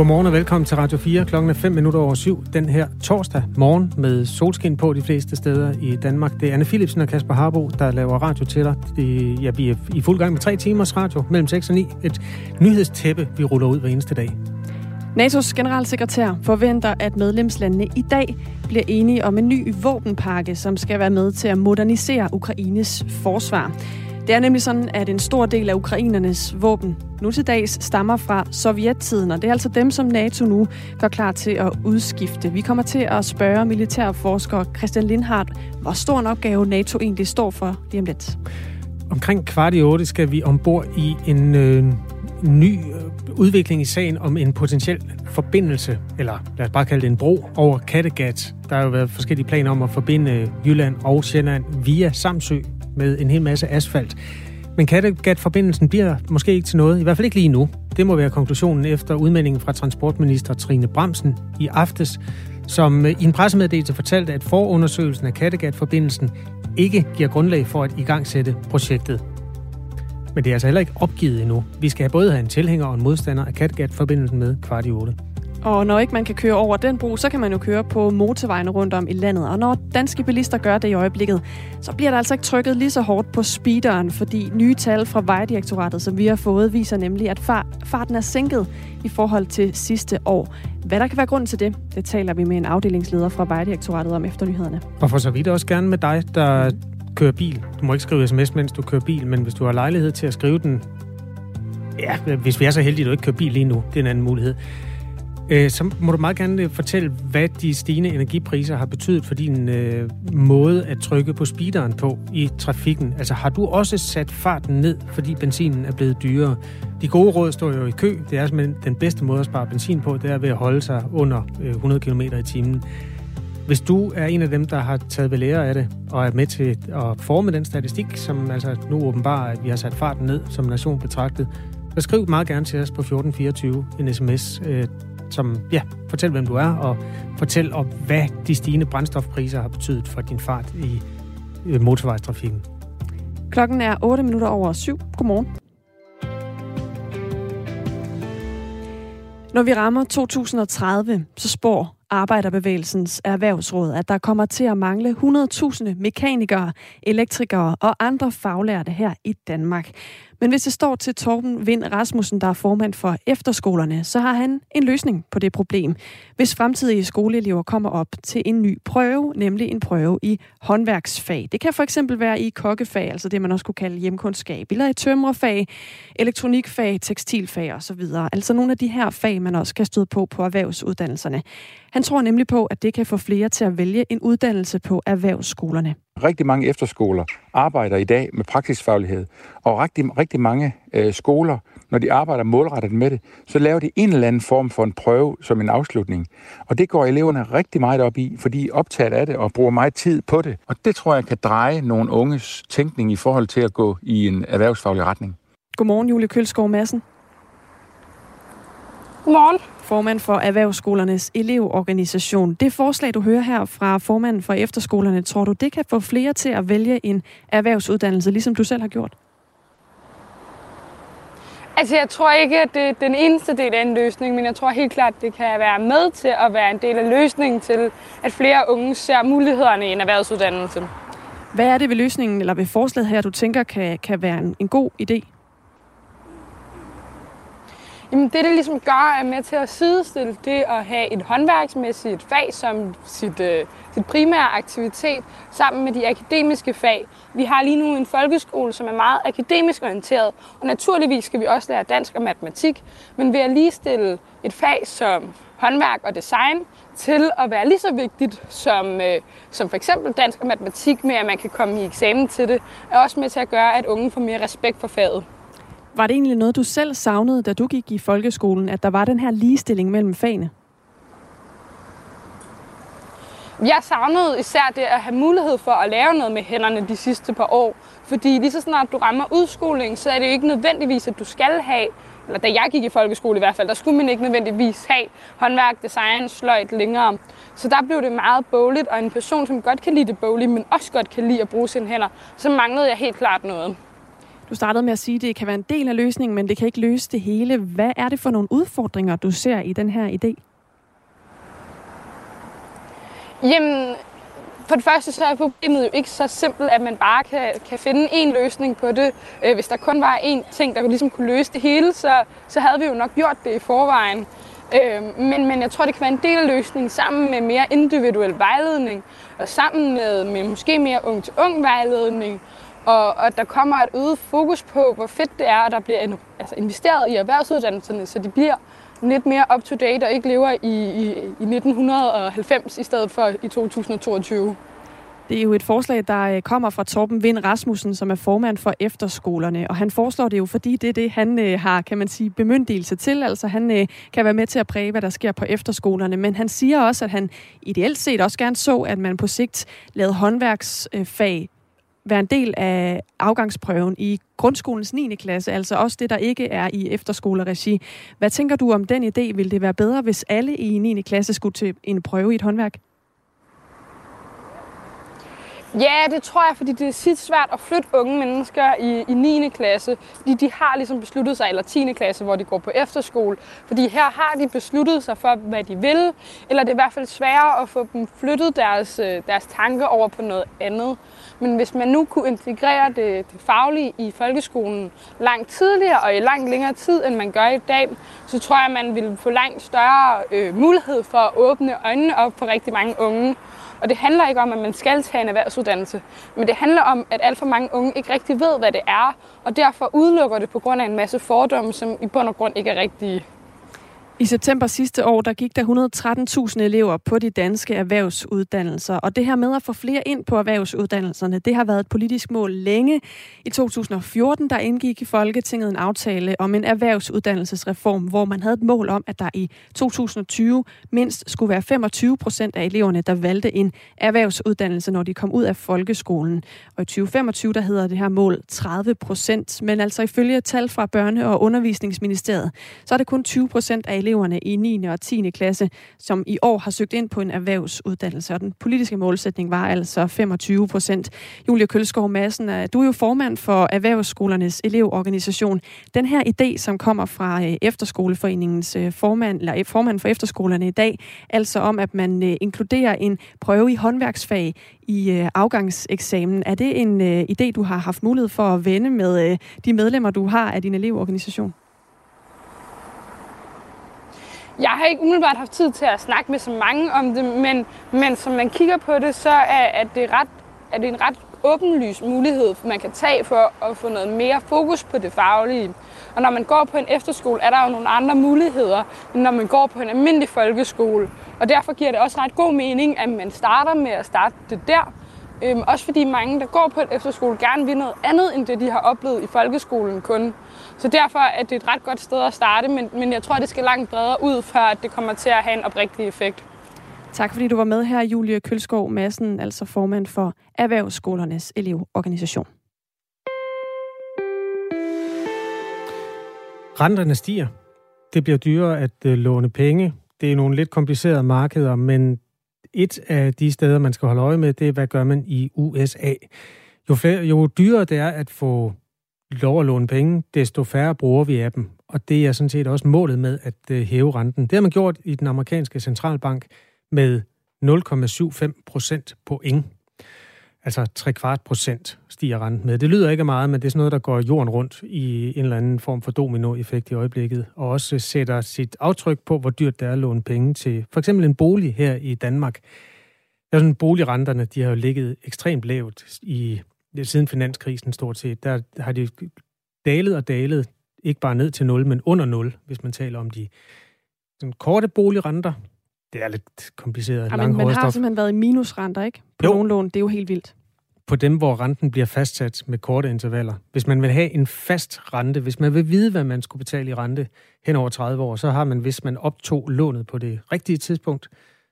Godmorgen og velkommen til Radio 4. Klokken er 5 minutter over syv den her torsdag morgen med solskin på de fleste steder i Danmark. Det er Anne Philipsen og Kasper Harbo, der laver radio til dig. Det, ja, vi er i fuld gang med tre timers radio mellem 6 og 9. Et nyhedstæppe, vi ruller ud hver eneste dag. NATO's generalsekretær forventer, at medlemslandene i dag bliver enige om en ny våbenpakke, som skal være med til at modernisere Ukraines forsvar. Det er nemlig sådan, at en stor del af ukrainernes våben nu til dags stammer fra sovjettiden, og det er altså dem, som NATO nu gør klar til at udskifte. Vi kommer til at spørge militærforsker Christian Lindhardt, hvor stor en opgave NATO egentlig står for lige om lidt. Omkring kvart i otte skal vi ombord i en øh, ny øh, udvikling i sagen om en potentiel forbindelse, eller lad os bare kalde det en bro, over Kattegat. Der har jo været forskellige planer om at forbinde øh, Jylland og Sjælland via Samsø med en hel masse asfalt. Men Kattegat-forbindelsen bliver måske ikke til noget, i hvert fald ikke lige nu. Det må være konklusionen efter udmeldingen fra transportminister Trine Bremsen i aftes, som øh, i en pressemeddelelse fortalte, at forundersøgelsen af Kattegat-forbindelsen ikke giver grundlag for at igangsætte projektet. Men det er altså heller ikke opgivet endnu. Vi skal have både have en tilhænger og en modstander af Kattegat-forbindelsen med kvart i 8. Og når ikke man kan køre over den bro, så kan man jo køre på motorvejene rundt om i landet. Og når danske bilister gør det i øjeblikket, så bliver der altså ikke trykket lige så hårdt på speederen, fordi nye tal fra Vejdirektoratet, som vi har fået, viser nemlig, at farten er sænket i forhold til sidste år. Hvad der kan være grund til det, det taler vi med en afdelingsleder fra Vejdirektoratet om efter nyhederne. Og for så vidt også gerne med dig, der kører bil. Du må ikke skrive sms, mens du kører bil, men hvis du har lejlighed til at skrive den, ja, hvis vi er så heldige, at du ikke kører bil lige nu, det er en anden mulighed, øh, så må du meget gerne øh, fortælle, hvad de stigende energipriser har betydet for din øh, måde at trykke på speederen på i trafikken. Altså har du også sat farten ned, fordi benzinen er blevet dyrere? De gode råd står jo i kø. Det er simpelthen den bedste måde at spare benzin på, det er ved at holde sig under øh, 100 km i timen. Hvis du er en af dem, der har taget ved lære af det, og er med til at forme den statistik, som altså nu åbenbart, at vi har sat farten ned som nation betragtet, så skriv meget gerne til os på 1424 en sms, øh, som ja, fortæl, hvem du er, og fortæl om, hvad de stigende brændstofpriser har betydet for din fart i motorvejstrafikken. Klokken er 8 minutter over 7. Godmorgen. Når vi rammer 2030, så spår Arbejderbevægelsens Erhvervsråd, at der kommer til at mangle 100.000 mekanikere, elektrikere og andre faglærte her i Danmark. Men hvis det står til Torben Vind Rasmussen, der er formand for efterskolerne, så har han en løsning på det problem. Hvis fremtidige skoleelever kommer op til en ny prøve, nemlig en prøve i håndværksfag. Det kan for eksempel være i kokkefag, altså det man også kunne kalde hjemkundskab, eller i tømrerfag, elektronikfag, tekstilfag osv. Altså nogle af de her fag, man også kan støde på på erhvervsuddannelserne. Han tror nemlig på, at det kan få flere til at vælge en uddannelse på erhvervsskolerne. Rigtig mange efterskoler arbejder i dag med praksisfaglighed, og rigtig, rigtig mange øh, skoler, når de arbejder målrettet med det, så laver de en eller anden form for en prøve som en afslutning. Og det går eleverne rigtig meget op i, fordi de optager af det og bruger meget tid på det. Og det tror jeg kan dreje nogle unges tænkning i forhold til at gå i en erhvervsfaglig retning. Godmorgen, Julie Kølskov Madsen. Godmorgen. Formand for Erhvervsskolernes elevorganisation. Det forslag, du hører her fra formanden for efterskolerne, tror du, det kan få flere til at vælge en erhvervsuddannelse, ligesom du selv har gjort? Altså, jeg tror ikke, at det er den eneste del af en løsning, men jeg tror helt klart, at det kan være med til at være en del af løsningen til, at flere unge ser mulighederne i en erhvervsuddannelse. Hvad er det ved løsningen, eller ved forslaget her, du tænker kan, kan være en, en god idé? Jamen det, det ligesom gør, er med til at sidestille det at have et håndværksmæssigt fag som sit, øh, sit primære aktivitet sammen med de akademiske fag. Vi har lige nu en folkeskole, som er meget akademisk orienteret, og naturligvis skal vi også lære dansk og matematik, men ved at ligestille et fag som håndværk og design til at være lige så vigtigt som, øh, som for eksempel dansk og matematik med, at man kan komme i eksamen til det, er også med til at gøre, at unge får mere respekt for faget. Var det egentlig noget, du selv savnede, da du gik i folkeskolen, at der var den her ligestilling mellem fagene? Jeg savnede især det at have mulighed for at lave noget med hænderne de sidste par år. Fordi lige så snart du rammer udskoling, så er det jo ikke nødvendigvis, at du skal have, eller da jeg gik i folkeskole i hvert fald, der skulle man ikke nødvendigvis have håndværk, design, sløjt længere. Så der blev det meget bogligt, og en person, som godt kan lide det boglige, men også godt kan lide at bruge sine hænder, så manglede jeg helt klart noget. Du startede med at sige, at det kan være en del af løsningen, men det kan ikke løse det hele. Hvad er det for nogle udfordringer, du ser i den her idé? Jamen, for det første så er problemet jo ikke så simpelt, at man bare kan, kan finde en løsning på det. Øh, hvis der kun var én ting, der ligesom kunne løse det hele, så, så havde vi jo nok gjort det i forvejen. Øh, men, men jeg tror, det kan være en del af løsningen sammen med mere individuel vejledning, og sammen med, med måske mere ung-til-ung vejledning, og, og der kommer et øget fokus på, hvor fedt det er, at der bliver altså investeret i erhvervsuddannelserne, så de bliver lidt mere up-to-date og ikke lever i, i, i 1990 i stedet for i 2022. Det er jo et forslag, der øh, kommer fra Torben Vind Rasmussen, som er formand for efterskolerne, og han foreslår det jo, fordi det er det, han øh, har, kan man sige, bemyndigelse til. Altså han øh, kan være med til at præge, hvad der sker på efterskolerne, men han siger også, at han ideelt set også gerne så, at man på sigt lavede håndværksfag være en del af afgangsprøven i grundskolens 9. klasse, altså også det, der ikke er i efterskoleregi. Hvad tænker du om den idé? Vil det være bedre, hvis alle i 9. klasse skulle til en prøve i et håndværk? Ja, det tror jeg, fordi det er sit svært at flytte unge mennesker i, i 9. klasse, fordi de har ligesom besluttet sig, eller 10. klasse, hvor de går på efterskole, fordi her har de besluttet sig for, hvad de vil, eller det er i hvert fald sværere at få dem flyttet deres, øh, deres tanker over på noget andet. Men hvis man nu kunne integrere det, det faglige i folkeskolen langt tidligere og i langt længere tid, end man gør i dag, så tror jeg, man ville få langt større øh, mulighed for at åbne øjnene op for rigtig mange unge. Og det handler ikke om, at man skal tage en erhvervsuddannelse, men det handler om, at alt for mange unge ikke rigtig ved, hvad det er, og derfor udelukker det på grund af en masse fordomme, som i bund og grund ikke er rigtige. I september sidste år, der gik der 113.000 elever på de danske erhvervsuddannelser, og det her med at få flere ind på erhvervsuddannelserne, det har været et politisk mål længe. I 2014, der indgik i Folketinget en aftale om en erhvervsuddannelsesreform, hvor man havde et mål om, at der i 2020 mindst skulle være 25 procent af eleverne, der valgte en erhvervsuddannelse, når de kom ud af folkeskolen. Og i 2025, der hedder det her mål 30 procent, men altså ifølge tal fra Børne- og Undervisningsministeriet, så er det kun 20 procent af eleverne, eleverne i 9. og 10. klasse, som i år har søgt ind på en erhvervsuddannelse. Og den politiske målsætning var altså 25 procent. Julia Kølskov Madsen, øh, du er jo formand for Erhvervsskolernes elevorganisation. Den her idé, som kommer fra øh, Efterskoleforeningens øh, formand, eller formand for efterskolerne i dag, altså om, at man inkluderer en prøve i håndværksfag i afgangseksamen. Er det en idé, du har haft mulighed for at vende med de medlemmer, du har af din elevorganisation? Jeg har ikke umiddelbart haft tid til at snakke med så mange om det, men, men som man kigger på det, så er, at det, ret, er det en ret åbenlys mulighed, man kan tage for at få noget mere fokus på det faglige. Og når man går på en efterskole, er der jo nogle andre muligheder, end når man går på en almindelig folkeskole. Og derfor giver det også ret god mening, at man starter med at starte det der, Øhm, også fordi mange, der går på en efterskole, gerne vil noget andet, end det de har oplevet i folkeskolen kun. Så derfor er det et ret godt sted at starte, men, men jeg tror, det skal langt bredere ud, før at det kommer til at have en oprigtig effekt. Tak fordi du var med her, Julie Kølskov Madsen, altså formand for Erhvervsskolernes elevorganisation. Renterne stiger. Det bliver dyrere at øh, låne penge. Det er nogle lidt komplicerede markeder, men et af de steder, man skal holde øje med, det er, hvad gør man i USA. Jo, flere, jo dyrere det er at få lov at låne penge, desto færre bruger vi af dem. Og det er sådan set også målet med at øh, hæve renten. Det har man gjort i den amerikanske centralbank med 0,75 procent point. Altså 3 kvart procent stiger renten med. Det lyder ikke meget, men det er sådan noget, der går jorden rundt i en eller anden form for dominoeffekt i øjeblikket, og også sætter sit aftryk på, hvor dyrt det er at låne penge til for eksempel en bolig her i Danmark. Der er sådan, boligrenterne, de har jo ligget ekstremt lavt i siden finanskrisen stort set. Der har de dalet og dalet, ikke bare ned til 0, men under 0, hvis man taler om de sådan korte boligrenter. Det er lidt kompliceret. Ja, men man har simpelthen været i minusrenter, ikke? På jo. nogle lån. Det er jo helt vildt. På dem, hvor renten bliver fastsat med korte intervaller. Hvis man vil have en fast rente, hvis man vil vide, hvad man skulle betale i rente hen over 30 år, så har man, hvis man optog lånet på det rigtige tidspunkt,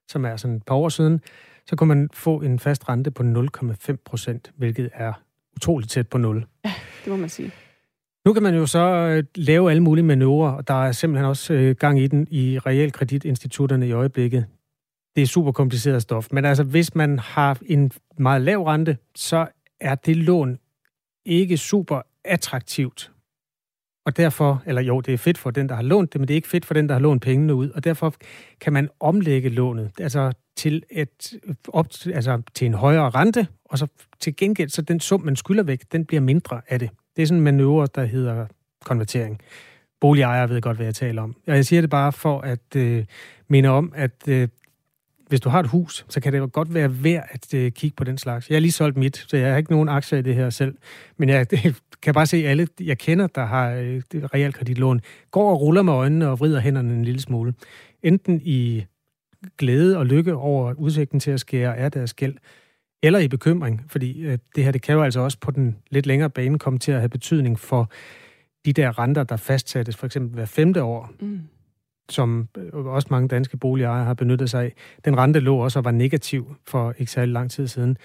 som er sådan et par år siden, så kunne man få en fast rente på 0,5 procent, hvilket er utroligt tæt på 0. Ja, det må man sige. Nu kan man jo så øh, lave alle mulige manøvrer, og der er simpelthen også øh, gang i den i realkreditinstitutterne i øjeblikket. Det er super kompliceret stof, men altså hvis man har en meget lav rente, så er det lån ikke super attraktivt. Og derfor, eller jo, det er fedt for den, der har lånt det, men det er ikke fedt for den, der har lånt pengene ud. Og derfor kan man omlægge lånet altså til, et, op, altså til en højere rente, og så til gengæld, så den sum, man skylder væk, den bliver mindre af det. Det er sådan en manøvre, der hedder konvertering. Boligejere ved godt, hvad jeg taler om. Og jeg siger det bare for at øh, minde om, at øh, hvis du har et hus, så kan det godt være værd at øh, kigge på den slags. Jeg har lige solgt mit, så jeg har ikke nogen aktier i det her selv. Men jeg det, kan bare se, at alle, jeg kender, der har øh, realkreditlån, går og ruller med øjnene og vrider hænderne en lille smule. Enten i glæde og lykke over udsigten til at skære af deres gæld, eller i bekymring, fordi øh, det her det kan jo altså også på den lidt længere bane komme til at have betydning for de der renter, der fastsættes for eksempel hver femte år. Mm som øh, også mange danske boligejere har benyttet sig af. Den rente lå også og var negativ for ikke særlig lang tid siden.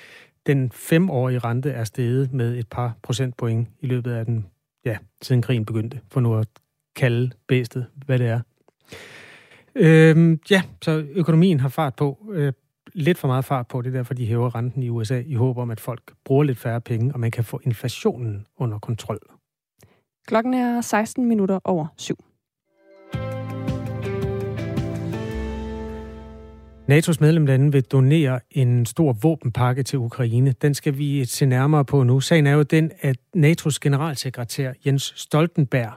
Den femårige rente er steget med et par procentpoint i løbet af den, ja, siden krigen begyndte, for nu at kalde bæstet, hvad det er. Øhm, ja, så økonomien har fart på. Øh, lidt for meget fart på. Det er derfor, de hæver renten i USA i håb om, at folk bruger lidt færre penge, og man kan få inflationen under kontrol. Klokken er 16 minutter over syv. NATO's medlemslande vil donere en stor våbenpakke til Ukraine. Den skal vi se nærmere på nu. Sagen er jo den, at NATO's generalsekretær Jens Stoltenberg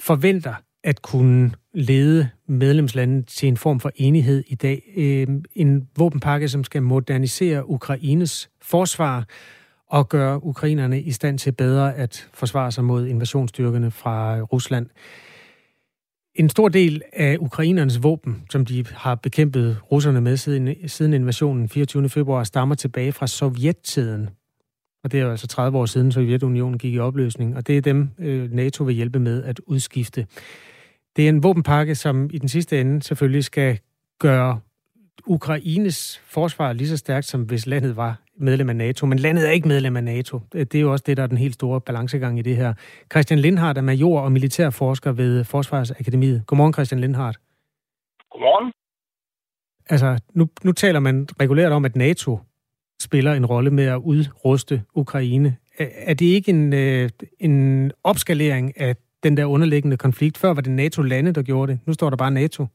forventer at kunne lede medlemslandet til en form for enighed i dag. Øhm, en våbenpakke, som skal modernisere Ukraines forsvar og gøre ukrainerne i stand til bedre at forsvare sig mod invasionsstyrkerne fra Rusland. En stor del af ukrainernes våben, som de har bekæmpet russerne med siden, siden invasionen 24. februar, stammer tilbage fra sovjettiden. Og det er jo altså 30 år siden, Sovjetunionen gik i opløsning, og det er dem, øh, NATO vil hjælpe med at udskifte. Det er en våbenpakke, som i den sidste ende selvfølgelig skal gøre Ukraines forsvar lige så stærkt, som hvis landet var medlem af NATO. Men landet er ikke medlem af NATO. Det er jo også det, der er den helt store balancegang i det her. Christian Lindhardt er major og militærforsker ved Forsvarsakademiet. Godmorgen, Christian Lindhardt. Godmorgen. Altså, nu, nu taler man regulært om, at NATO spiller en rolle med at udruste Ukraine. Er, er det ikke en, øh, en opskalering af den der underliggende konflikt? Før var det NATO-lande, der gjorde det. Nu står der bare NATO.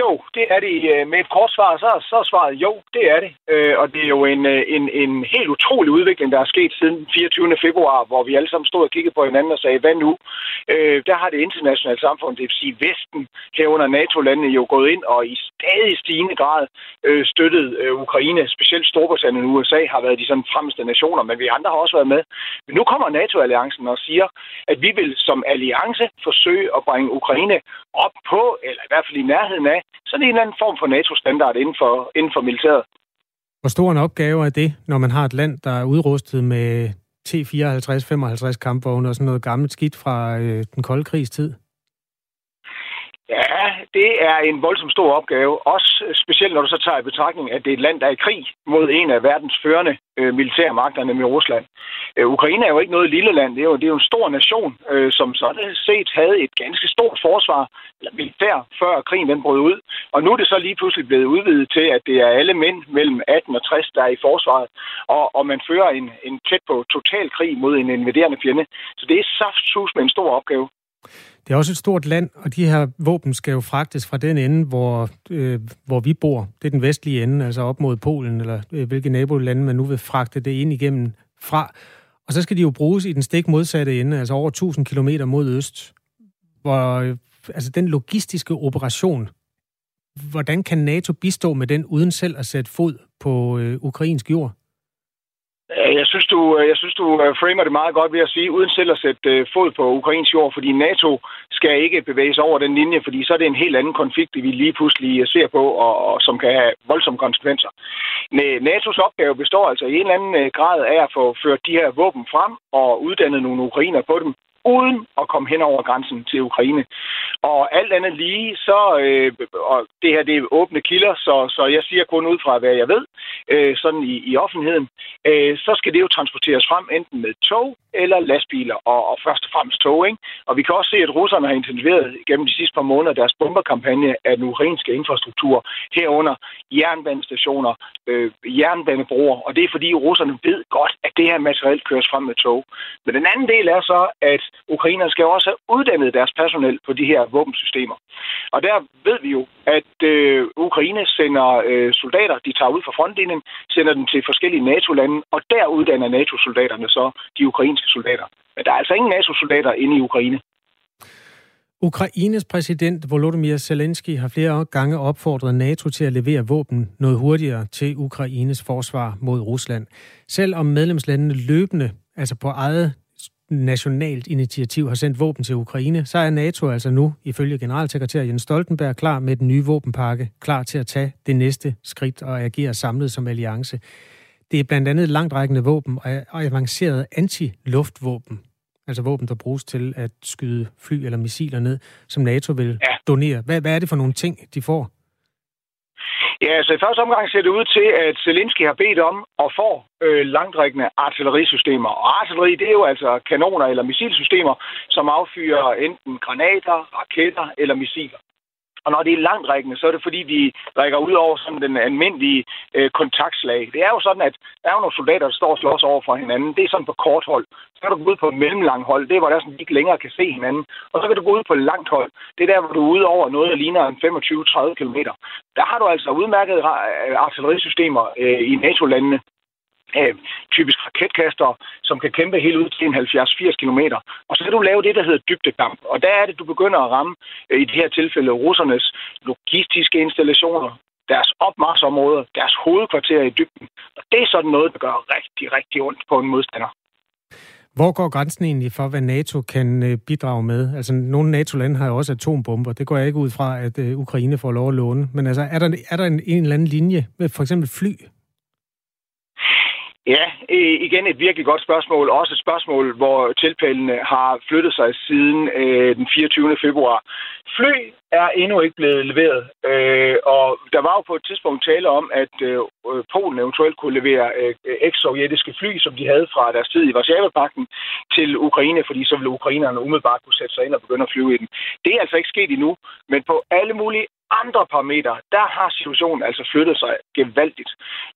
Jo, det er det. Øh, med et kort svar, så, så er svaret jo, det er det. Øh, og det er jo en, øh, en, en helt utrolig udvikling, der er sket siden 24. februar, hvor vi alle sammen stod og kiggede på hinanden og sagde, hvad nu? Øh, der har det internationale samfund, det vil sige Vesten, herunder NATO-landene, jo gået ind og i stadig stigende grad støttet Ukraine. Specielt Storbritannien og USA har været de sådan fremmeste nationer, men vi andre har også været med. Men nu kommer NATO-alliancen og siger, at vi vil som alliance forsøge at bringe Ukraine op på, eller i hvert fald i nærheden af, sådan en eller anden form for NATO-standard inden for, inden for militæret. Hvor stor en opgave er det, når man har et land, der er udrustet med T-54-55 kampvogne og sådan noget gammelt skidt fra øh, den kolde krigs tid? Ja, det er en voldsom stor opgave. Også øh, specielt, når du så tager i betragtning, at det er et land, der er i krig mod en af verdens førende øh, militære magter, nemlig Rusland. Øh, Ukraine er jo ikke noget lille land. Det er jo, det er jo en stor nation, øh, som sådan set havde et ganske stort forsvar, eller militær, før krigen den brød ud. Og nu er det så lige pludselig blevet udvidet til, at det er alle mænd mellem 18 og 60, der er i forsvaret. Og, og man fører en, en tæt på total krig mod en invaderende fjende. Så det er saftsus med en stor opgave. Det er også et stort land, og de her våben skal jo fragtes fra den ende, hvor, øh, hvor vi bor. Det er den vestlige ende, altså op mod Polen, eller øh, hvilke nabolande man nu vil fragte det ind igennem fra. Og så skal de jo bruges i den stik modsatte ende, altså over 1000 km mod øst. Hvor, øh, altså den logistiske operation, hvordan kan NATO bistå med den, uden selv at sætte fod på øh, ukrainsk jord? Øh, jeg synes, du, øh, jeg synes, du øh, framer det meget godt ved at sige, uden selv at sætte fod på ukrainsk jord, fordi NATO skal ikke bevæge sig over den linje, fordi så er det en helt anden konflikt, vi lige pludselig ser på, og, og som kan have voldsomme konsekvenser. NATO's opgave består altså i en eller anden grad af at få ført de her våben frem og uddannet nogle ukrainer på dem, uden at komme hen over grænsen til Ukraine. Og alt andet lige, så, øh, og det her det er åbne kilder, så, så jeg siger kun ud fra, hvad jeg ved, øh, sådan i, i offentligheden, øh, så skal det jo transporteres frem enten med tog eller lastbiler, og, og først og fremmest tog. Ikke? Og vi kan også se, at russerne har intensiveret gennem de sidste par måneder deres bomberkampagne af den ukrainske infrastruktur, herunder jernbanestationer, øh, jernbanebroer, og det er fordi russerne ved godt, at det her materiel køres frem med tog. Men den anden del er så, at ukrainerne skal også have uddannet deres personel på de her våbensystemer. Og der ved vi jo, at øh, Ukraine sender øh, soldater, de tager ud fra frontlinjen, sender dem til forskellige NATO-lande, og der uddanner NATO-soldaterne så de ukrainske soldater. Men der er altså ingen NATO-soldater inde i Ukraine. Ukraines præsident Volodymyr Zelensky har flere gange opfordret NATO til at levere våben noget hurtigere til Ukraines forsvar mod Rusland. Selvom medlemslandene løbende, altså på eget nationalt initiativ har sendt våben til Ukraine, så er NATO altså nu, ifølge generalsekretær Jens Stoltenberg, klar med den nye våbenpakke, klar til at tage det næste skridt og agere samlet som alliance. Det er blandt andet langtrækkende våben og avanceret anti-luftvåben, altså våben, der bruges til at skyde fly eller missiler ned, som NATO vil ja. donere. Hvad, hvad er det for nogle ting, de får? Ja, så i første omgang ser det ud til, at Zelensky har bedt om og får øh, langdrækkende artillerisystemer. Og artilleri, det er jo altså kanoner eller missilsystemer, som affyrer enten granater, raketter eller missiler. Og når det er langtrækkende, så er det fordi, de rækker ud over sådan den almindelige øh, kontaktslag. Det er jo sådan, at der er jo nogle soldater, der står og slås over for hinanden. Det er sådan på kort hold. Så kan du gå ud på mellemlang hold. Det er, hvor der sådan, de ikke længere kan se hinanden. Og så kan du gå ud på langt hold. Det er der, hvor du er ude over noget, der ligner en 25-30 km. Der har du altså udmærket øh, artillerisystemer øh, i NATO-landene øh, typisk raketkaster, som kan kæmpe helt ud til 70-80 km. Og så kan du lave det, der hedder dybdekamp. Og der er det, du begynder at ramme, øh, i det her tilfælde, russernes logistiske installationer, deres opmarsområder, deres hovedkvarter i dybden. Og det er sådan noget, der gør rigtig, rigtig ondt på en modstander. Hvor går grænsen egentlig for, hvad NATO kan øh, bidrage med? Altså, nogle NATO-lande har jo også atombomber. Det går jeg ikke ud fra, at øh, Ukraine får lov at låne. Men altså, er der, er der en, en eller anden linje med for eksempel fly? Ja, øh, igen et virkelig godt spørgsmål. Også et spørgsmål, hvor tilfældene har flyttet sig siden øh, den 24. februar. Fly er endnu ikke blevet leveret, øh, og der var jo på et tidspunkt tale om, at øh, øh Polen eventuelt kunne levere øh, eks-sovjetiske fly, som de havde fra deres tid i Varsava-pakten, til Ukraine, fordi så ville ukrainerne umiddelbart kunne sætte sig ind og begynde at flyve i den. Det er altså ikke sket endnu, men på alle mulige andre parametre, der har situationen altså flyttet sig gevaldigt.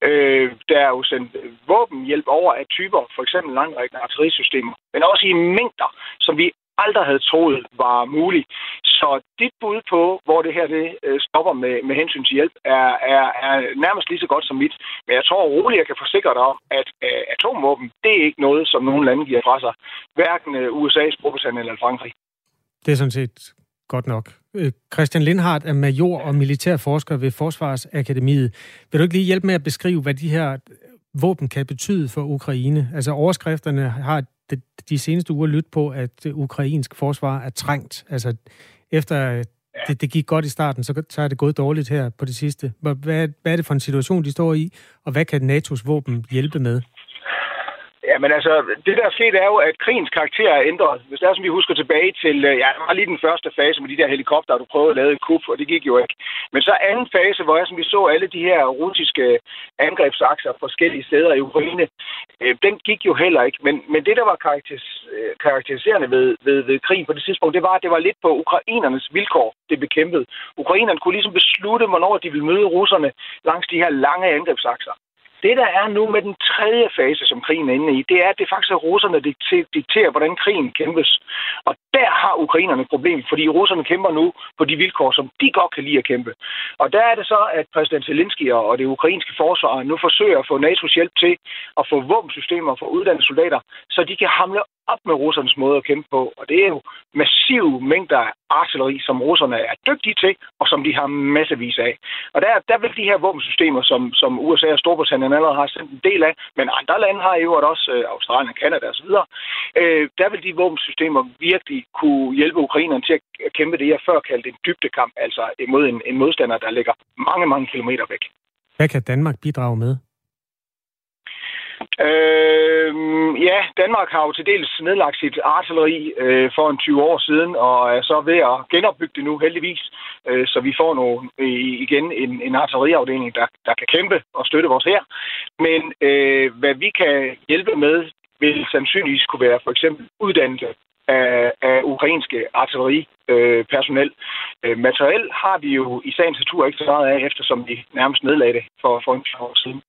Øh, der er jo sendt våbenhjælp over af typer, for eksempel langrækkende artillerisystemer, men også i mængder, som vi aldrig havde troet var muligt. Så dit bud på, hvor det her det øh, stopper med, med hensyn til hjælp, er, er, er nærmest lige så godt som mit. Men jeg tror roligt, jeg kan forsikre dig om, at uh, atomvåben, det er ikke noget, som nogen lande giver fra sig. Hverken øh, uh, USA's, Storbritannien eller Frankrig. Det er sådan set godt nok. Øh, Christian Lindhardt er major og militærforsker ved Forsvarsakademiet. Vil du ikke lige hjælpe med at beskrive, hvad de her våben kan betyde for Ukraine? Altså overskrifterne har de seneste uger lyttet på, at ukrainsk forsvar er trængt. Altså efter det, det gik godt i starten, så, så er det gået dårligt her på det sidste. Hvad, hvad er det for en situation, de står i, og hvad kan NATO's våben hjælpe med? Ja, men altså, det der er sket er jo, at krigens karakter er ændret. Hvis det er, som vi husker tilbage til, øh, ja, det var lige den første fase med de der helikopter, du prøvede at lave et kup, og det gik jo ikke. Men så anden fase, hvor jeg, som vi så alle de her russiske angrebsakser forskellige steder i Ukraine, øh, den gik jo heller ikke. Men, men det, der var karakteris- øh, karakteriserende ved, ved, ved krigen på det tidspunkt, det var, at det var lidt på ukrainernes vilkår, det blev kæmpet. Ukrainerne kunne ligesom beslutte, hvornår de ville møde russerne langs de her lange angrebsakser. Det, der er nu med den tredje fase, som krigen er inde i, det er, at det faktisk er russerne, der dikterer, hvordan krigen kæmpes. Og der har ukrainerne et problem, fordi russerne kæmper nu på de vilkår, som de godt kan lide at kæmpe. Og der er det så, at præsident Zelensky og det ukrainske forsvar nu forsøger at få NATO's hjælp til at få våbensystemer for uddannede soldater, så de kan hamle op med russernes måde at kæmpe på. Og det er jo massive mængder af artilleri, som russerne er dygtige til, og som de har massevis af. Og der, der vil de her våbensystemer, som, som USA og Storbritannien allerede har sendt en del af, men andre lande har jo også øh, Australien, Kanada osv., øh, der vil de våbensystemer virkelig kunne hjælpe ukrainerne til at kæmpe det, jeg før kaldte en dybdekamp, altså imod en, en modstander, der ligger mange, mange kilometer væk. Hvad kan Danmark bidrage med? Øh, ja, Danmark har jo til dels nedlagt sit artilleri øh, for en 20 år siden, og er så ved at genopbygge det nu heldigvis, øh, så vi får nu øh, igen en, en artilleriafdeling, der, der kan kæmpe og støtte vores her. Men øh, hvad vi kan hjælpe med, vil sandsynligvis kunne være for eksempel uddannelse af, af ukrainske artilleripersonel. Øh, materiel har vi jo i sagens natur ikke så meget af, eftersom vi nærmest nedlagde det for, for en år siden.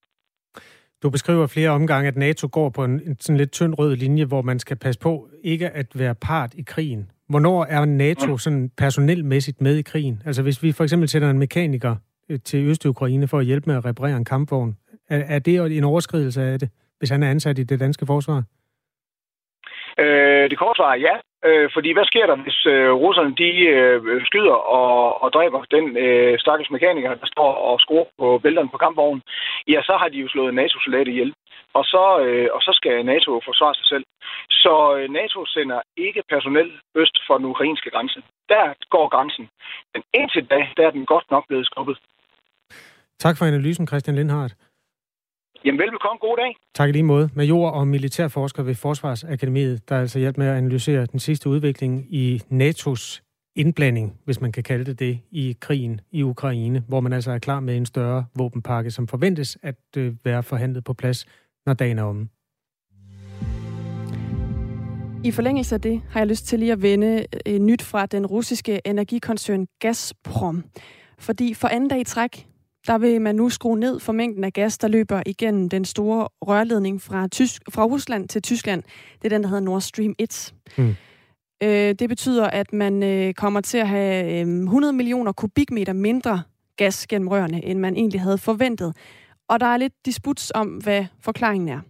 Du beskriver flere omgange, at NATO går på en, en sådan lidt tynd rød linje, hvor man skal passe på ikke at være part i krigen. Hvornår er NATO sådan personelmæssigt med i krigen? Altså hvis vi for eksempel sætter en mekaniker øh, til Øst-Ukraine for at hjælpe med at reparere en kampvogn, er, er det en overskridelse af det, hvis han er ansat i det danske forsvar? Øh, det korte svar er ja. Øh, fordi hvad sker der, hvis øh, russerne de øh, skyder og, og dræber den øh, stakkels mekaniker, der står og skruer på bælterne på kampvognen? Ja, så har de jo slået NATO-soldater ihjel. Og så, øh, og så skal NATO forsvare sig selv. Så øh, NATO sender ikke personel øst for den ukrainske grænse. Der går grænsen. Men indtil da, der er den godt nok blevet skubbet. Tak for analysen, Christian Lindhardt. Jamen velbekomme. God dag. Tak i lige måde. Major og militærforsker ved Forsvarsakademiet, der altså hjælp med at analysere den sidste udvikling i NATO's indblanding, hvis man kan kalde det det, i krigen i Ukraine, hvor man altså er klar med en større våbenpakke, som forventes at øh, være forhandlet på plads, når dagen er omme. I forlængelse af det har jeg lyst til lige at vende øh, nyt fra den russiske energikoncern Gazprom. Fordi for anden dag i træk, der vil man nu skrue ned for mængden af gas, der løber igennem den store rørledning fra, Tysk, fra Rusland til Tyskland. Det er den, der hedder Nord Stream 1. Mm. Øh, det betyder, at man øh, kommer til at have øh, 100 millioner kubikmeter mindre gas gennem rørene, end man egentlig havde forventet. Og der er lidt disputs om, hvad forklaringen er.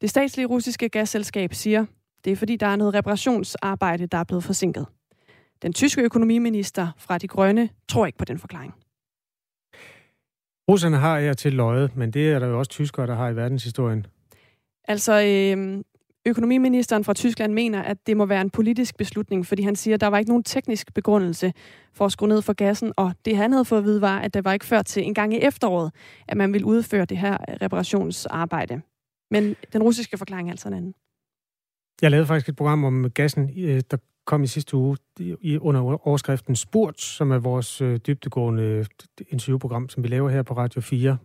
Det statslige russiske gasselskab siger, det er fordi, der er noget reparationsarbejde, der er blevet forsinket. Den tyske økonomiminister fra De Grønne tror ikke på den forklaring. Russerne har jeg til løjet, men det er der jo også tyskere, der har i verdenshistorien. Altså, øh, økonomiministeren fra Tyskland mener, at det må være en politisk beslutning, fordi han siger, at der var ikke nogen teknisk begrundelse for at skrue ned for gassen, og det han havde fået at vide var, at der var ikke før til en gang i efteråret, at man ville udføre det her reparationsarbejde. Men den russiske forklaring er altså en anden. Jeg lavede faktisk et program om gassen, øh, der kom i sidste uge under overskriften Spurt, som er vores øh, dybtegående øh, interviewprogram, som vi laver her på Radio 4.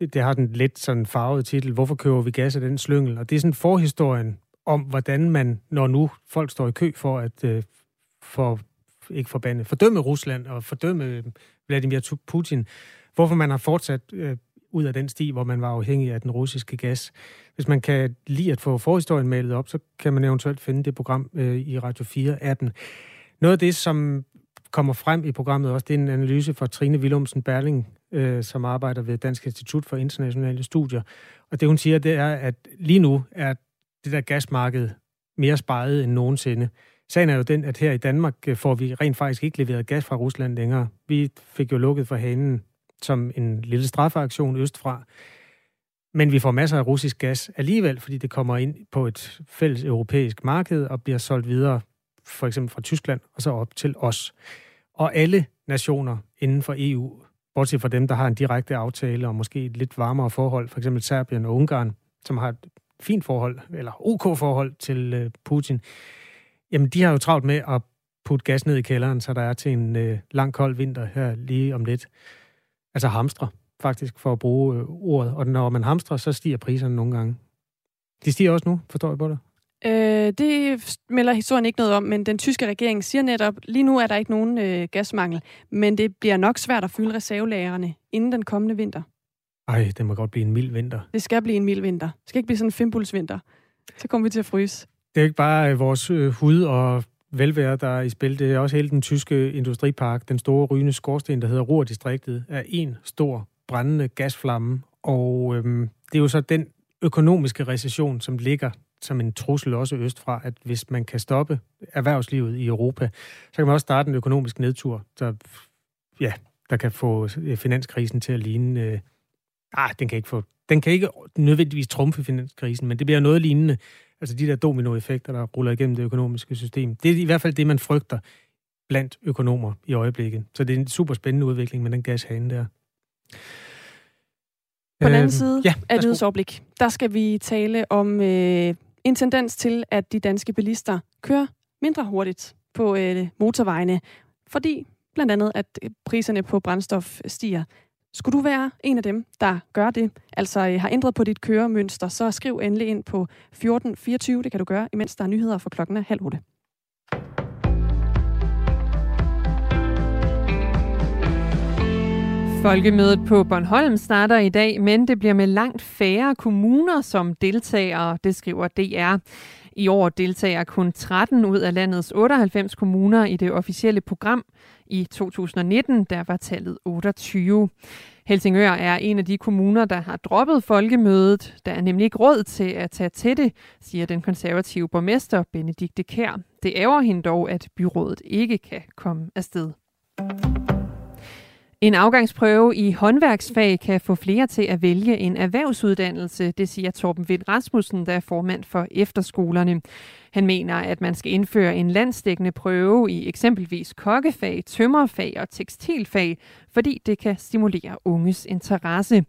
Det har den lidt sådan farvede titel, Hvorfor køber vi gas af den slyngel? Og det er sådan forhistorien om, hvordan man, når nu folk står i kø for at øh, for, ikke forbande, fordømme Rusland og fordømme Vladimir Putin, hvorfor man har fortsat øh, ud af den sti, hvor man var afhængig af den russiske gas. Hvis man kan lide at få forhistorien malet op, så kan man eventuelt finde det program øh, i Radio 4-appen. Noget af det, som kommer frem i programmet også, det er en analyse fra Trine Willumsen Berling, øh, som arbejder ved Dansk Institut for Internationale Studier. Og det hun siger, det er, at lige nu er det der gasmarked mere sparet end nogensinde. Sagen er jo den, at her i Danmark øh, får vi rent faktisk ikke leveret gas fra Rusland længere. Vi fik jo lukket for hanen som en lille straffeaktion østfra. Men vi får masser af russisk gas alligevel, fordi det kommer ind på et fælles europæisk marked og bliver solgt videre, for eksempel fra Tyskland og så op til os. Og alle nationer inden for EU, bortset fra dem, der har en direkte aftale og måske et lidt varmere forhold, for eksempel Serbien og Ungarn, som har et fint forhold, eller OK-forhold til øh, Putin, jamen de har jo travlt med at putte gas ned i kælderen, så der er til en øh, lang kold vinter her lige om lidt. Altså hamstre, faktisk, for at bruge øh, ordet. Og når man hamstrer, så stiger priserne nogle gange. De stiger også nu, forstår jeg på det? Øh, det melder historien ikke noget om, men den tyske regering siger netop, lige nu er der ikke nogen øh, gasmangel, men det bliver nok svært at fylde reservelagerne inden den kommende vinter. Ej, det må godt blive en mild vinter. Det skal blive en mild vinter. Det skal ikke blive sådan en fimpulsvinter. Så kommer vi til at fryse. Det er ikke bare øh, vores øh, hud og velvære, der er i spil. Det er også hele den tyske industripark, den store rygende skorsten, der hedder Ruhrdistriktet, er en stor brændende gasflamme. Og øhm, det er jo så den økonomiske recession, som ligger som en trussel også østfra, at hvis man kan stoppe erhvervslivet i Europa, så kan man også starte en økonomisk nedtur, der, ja, der kan få øh, finanskrisen til at ligne... Øh, ah, den kan ikke få... Den kan ikke nødvendigvis trumfe finanskrisen, men det bliver noget lignende Altså de der dominoeffekter, der ruller igennem det økonomiske system. Det er i hvert fald det, man frygter blandt økonomer i øjeblikket. Så det er en super spændende udvikling med den gashane der. På den anden øh, side ja, af nyhedsoverblik, der skal vi tale om øh, en tendens til, at de danske bilister kører mindre hurtigt på øh, motorvejene, fordi blandt andet, at priserne på brændstof stiger. Skulle du være en af dem, der gør det, altså øh, har ændret på dit køremønster, så skriv endelig ind på 1424. Det kan du gøre, imens der er nyheder for klokken er halv otte. Folkemødet på Bornholm starter i dag, men det bliver med langt færre kommuner som deltagere, det skriver DR. I år deltager kun 13 ud af landets 98 kommuner i det officielle program. I 2019 der var tallet 28. Helsingør er en af de kommuner, der har droppet folkemødet. Der er nemlig ikke råd til at tage til det, siger den konservative borgmester Benedikte Kær. Det ærger hende dog, at byrådet ikke kan komme afsted. En afgangsprøve i håndværksfag kan få flere til at vælge en erhvervsuddannelse, det siger Torben Vind Rasmussen, der er formand for efterskolerne. Han mener, at man skal indføre en landsdækkende prøve i eksempelvis kokkefag, tømmerfag og tekstilfag, fordi det kan stimulere unges interesse.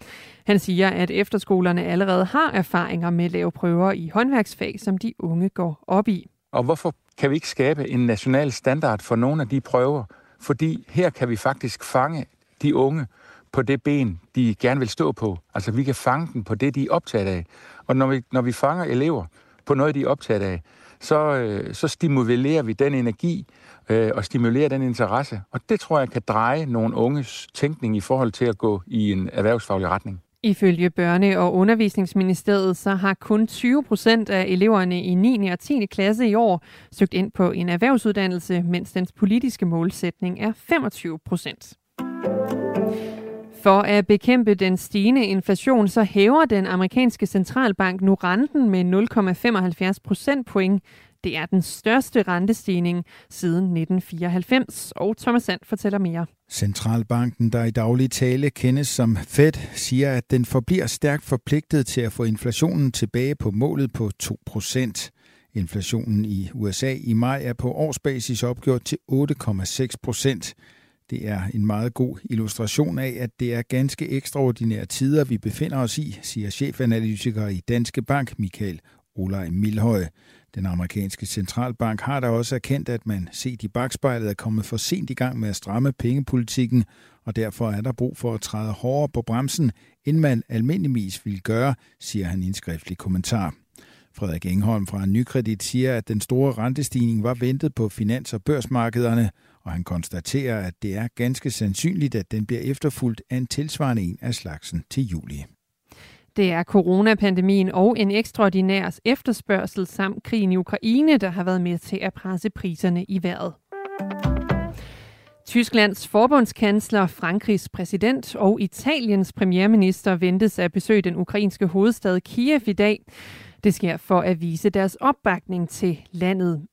Han siger, at efterskolerne allerede har erfaringer med at lave prøver i håndværksfag, som de unge går op i. Og hvorfor kan vi ikke skabe en national standard for nogle af de prøver? Fordi her kan vi faktisk fange de unge på det ben, de gerne vil stå på. Altså vi kan fange dem på det, de er optaget af. Og når vi, når vi fanger elever på noget, de er optaget af, så, øh, så stimulerer vi den energi øh, og stimulerer den interesse. Og det tror jeg kan dreje nogle unges tænkning i forhold til at gå i en erhvervsfaglig retning. Ifølge Børne- og Undervisningsministeriet så har kun 20 procent af eleverne i 9. og 10. klasse i år søgt ind på en erhvervsuddannelse, mens dens politiske målsætning er 25 procent. For at bekæmpe den stigende inflation, så hæver den amerikanske centralbank nu renten med 0,75 procentpoint. Det er den største rentestigning siden 1994, og Thomas Sand fortæller mere. Centralbanken, der i daglig tale kendes som Fed, siger, at den forbliver stærkt forpligtet til at få inflationen tilbage på målet på 2 procent. Inflationen i USA i maj er på årsbasis opgjort til 8,6 procent. Det er en meget god illustration af, at det er ganske ekstraordinære tider, vi befinder os i, siger chefanalytiker i Danske Bank, Michael Olaj Milhøj. Den amerikanske centralbank har da også erkendt, at man set i bagspejlet er kommet for sent i gang med at stramme pengepolitikken, og derfor er der brug for at træde hårdere på bremsen, end man almindeligvis vil gøre, siger han i en skriftlig kommentar. Frederik Engholm fra Nykredit siger, at den store rentestigning var ventet på finans- og børsmarkederne, og han konstaterer, at det er ganske sandsynligt, at den bliver efterfulgt af en tilsvarende en af slagsen til juli. Det er coronapandemien og en ekstraordinær efterspørgsel samt krigen i Ukraine, der har været med til at presse priserne i vejret. Tysklands forbundskansler, Frankrigs præsident og Italiens premierminister ventes at besøge den ukrainske hovedstad Kiev i dag. Det sker for at vise deres opbakning til landet.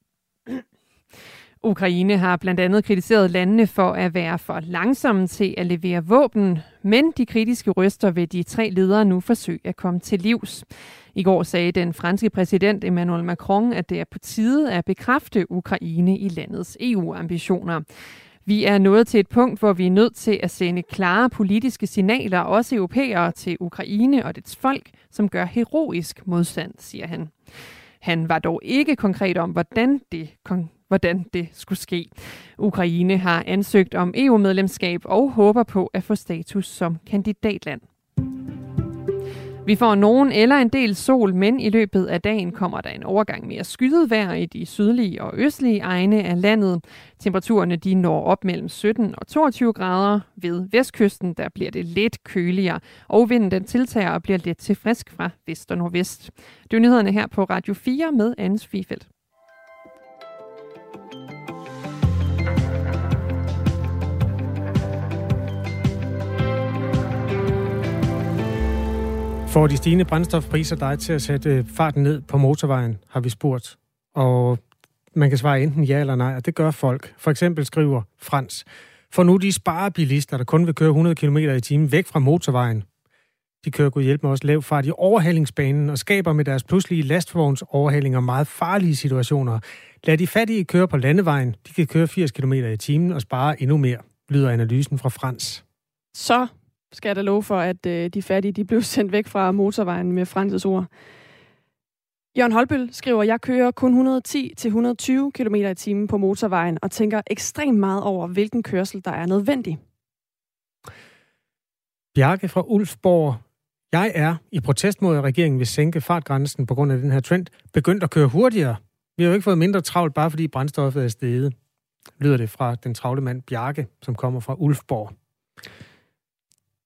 Ukraine har blandt andet kritiseret landene for at være for langsomme til at levere våben, men de kritiske røster vil de tre ledere nu forsøge at komme til livs. I går sagde den franske præsident Emmanuel Macron, at det er på tide at bekræfte Ukraine i landets EU-ambitioner. Vi er nået til et punkt, hvor vi er nødt til at sende klare politiske signaler, også europæere, til Ukraine og dets folk, som gør heroisk modstand, siger han. Han var dog ikke konkret om, hvordan det hvordan det skulle ske. Ukraine har ansøgt om EU-medlemskab og håber på at få status som kandidatland. Vi får nogen eller en del sol, men i løbet af dagen kommer der en overgang mere skyet vejr i de sydlige og østlige egne af landet. Temperaturerne de når op mellem 17 og 22 grader. Ved vestkysten der bliver det lidt køligere, og vinden den tiltager og bliver lidt til frisk fra vest og nordvest. Det er nyhederne her på Radio 4 med Anne Svifeldt. Får de stigende brændstofpriser dig til at sætte øh, farten ned på motorvejen, har vi spurgt. Og man kan svare enten ja eller nej, og det gør folk. For eksempel skriver Frans, for nu de sparebilister, der kun vil køre 100 km i timen væk fra motorvejen. De kører god hjælp med også lav fart i overhalingsbanen og skaber med deres pludselige lastvogns overhalinger meget farlige situationer. Lad de fattige køre på landevejen. De kan køre 80 km i timen og spare endnu mere, lyder analysen fra Frans. Så skal jeg da love for, at øh, de fattige de blev sendt væk fra motorvejen med Francis ord. Jørgen Holbøl skriver, jeg kører kun 110-120 km i timen på motorvejen og tænker ekstremt meget over, hvilken kørsel, der er nødvendig. Bjarke fra Ulfborg. Jeg er, i protest mod, at regeringen vil sænke fartgrænsen på grund af den her trend, begyndt at køre hurtigere. Vi har jo ikke fået mindre travlt, bare fordi brændstoffet er steget. Lyder det fra den travle mand Bjarke, som kommer fra Ulfborg.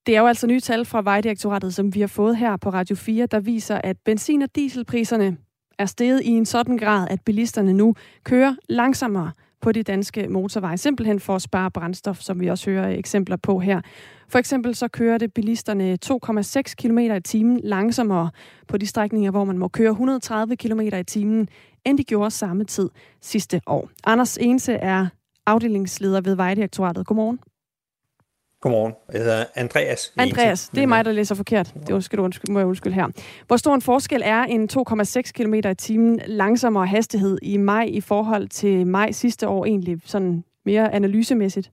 Det er jo altså nye tal fra Vejdirektoratet, som vi har fået her på Radio 4, der viser, at benzin- og dieselpriserne er steget i en sådan grad, at bilisterne nu kører langsommere på de danske motorveje, simpelthen for at spare brændstof, som vi også hører eksempler på her. For eksempel så kører det bilisterne 2,6 km i timen langsommere på de strækninger, hvor man må køre 130 km i timen, end de gjorde samme tid sidste år. Anders Ense er afdelingsleder ved Vejdirektoratet. Godmorgen. Godmorgen. Jeg hedder Andreas. Andreas, det er mig, der læser forkert. Det skal du undskylde, må jeg undskylde her. Hvor stor en forskel er en 2,6 km i timen langsommere hastighed i maj i forhold til maj sidste år egentlig, sådan mere analysemæssigt?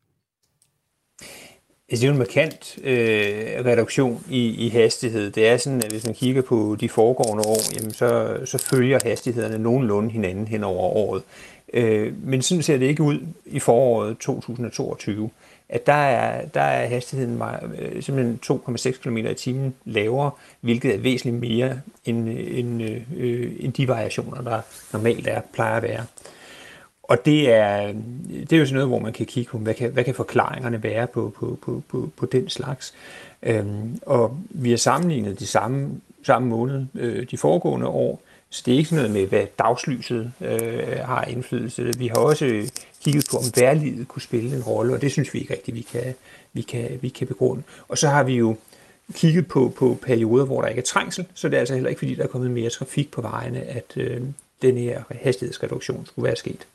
Altså, det er jo en markant øh, reduktion i, i hastighed. Det er sådan, at hvis man kigger på de foregående år, jamen så, så følger hastighederne nogenlunde hinanden hen over året. Øh, men sådan ser det ikke ud i foråret 2022 at der er, der er hastigheden øh, simpelthen 2,6 km i timen lavere, hvilket er væsentligt mere end, øh, end, øh, øh, end de variationer, der normalt er, plejer at være. Og det er, det er jo sådan noget, hvor man kan kigge på, hvad kan, hvad kan forklaringerne være på, på, på, på, på den slags. Øhm, og vi har sammenlignet de samme, samme måned øh, de foregående år, så det er ikke sådan noget med, hvad dagslyset øh, har indflydelse. Vi har også øh, kigget på, om værlivet kunne spille en rolle, og det synes vi ikke rigtigt, vi kan, vi kan, vi kan begrunde. Og så har vi jo kigget på, på perioder, hvor der ikke er trængsel, så det er altså heller ikke, fordi der er kommet mere trafik på vejene, at øh, den her hastighedsreduktion skulle være sket.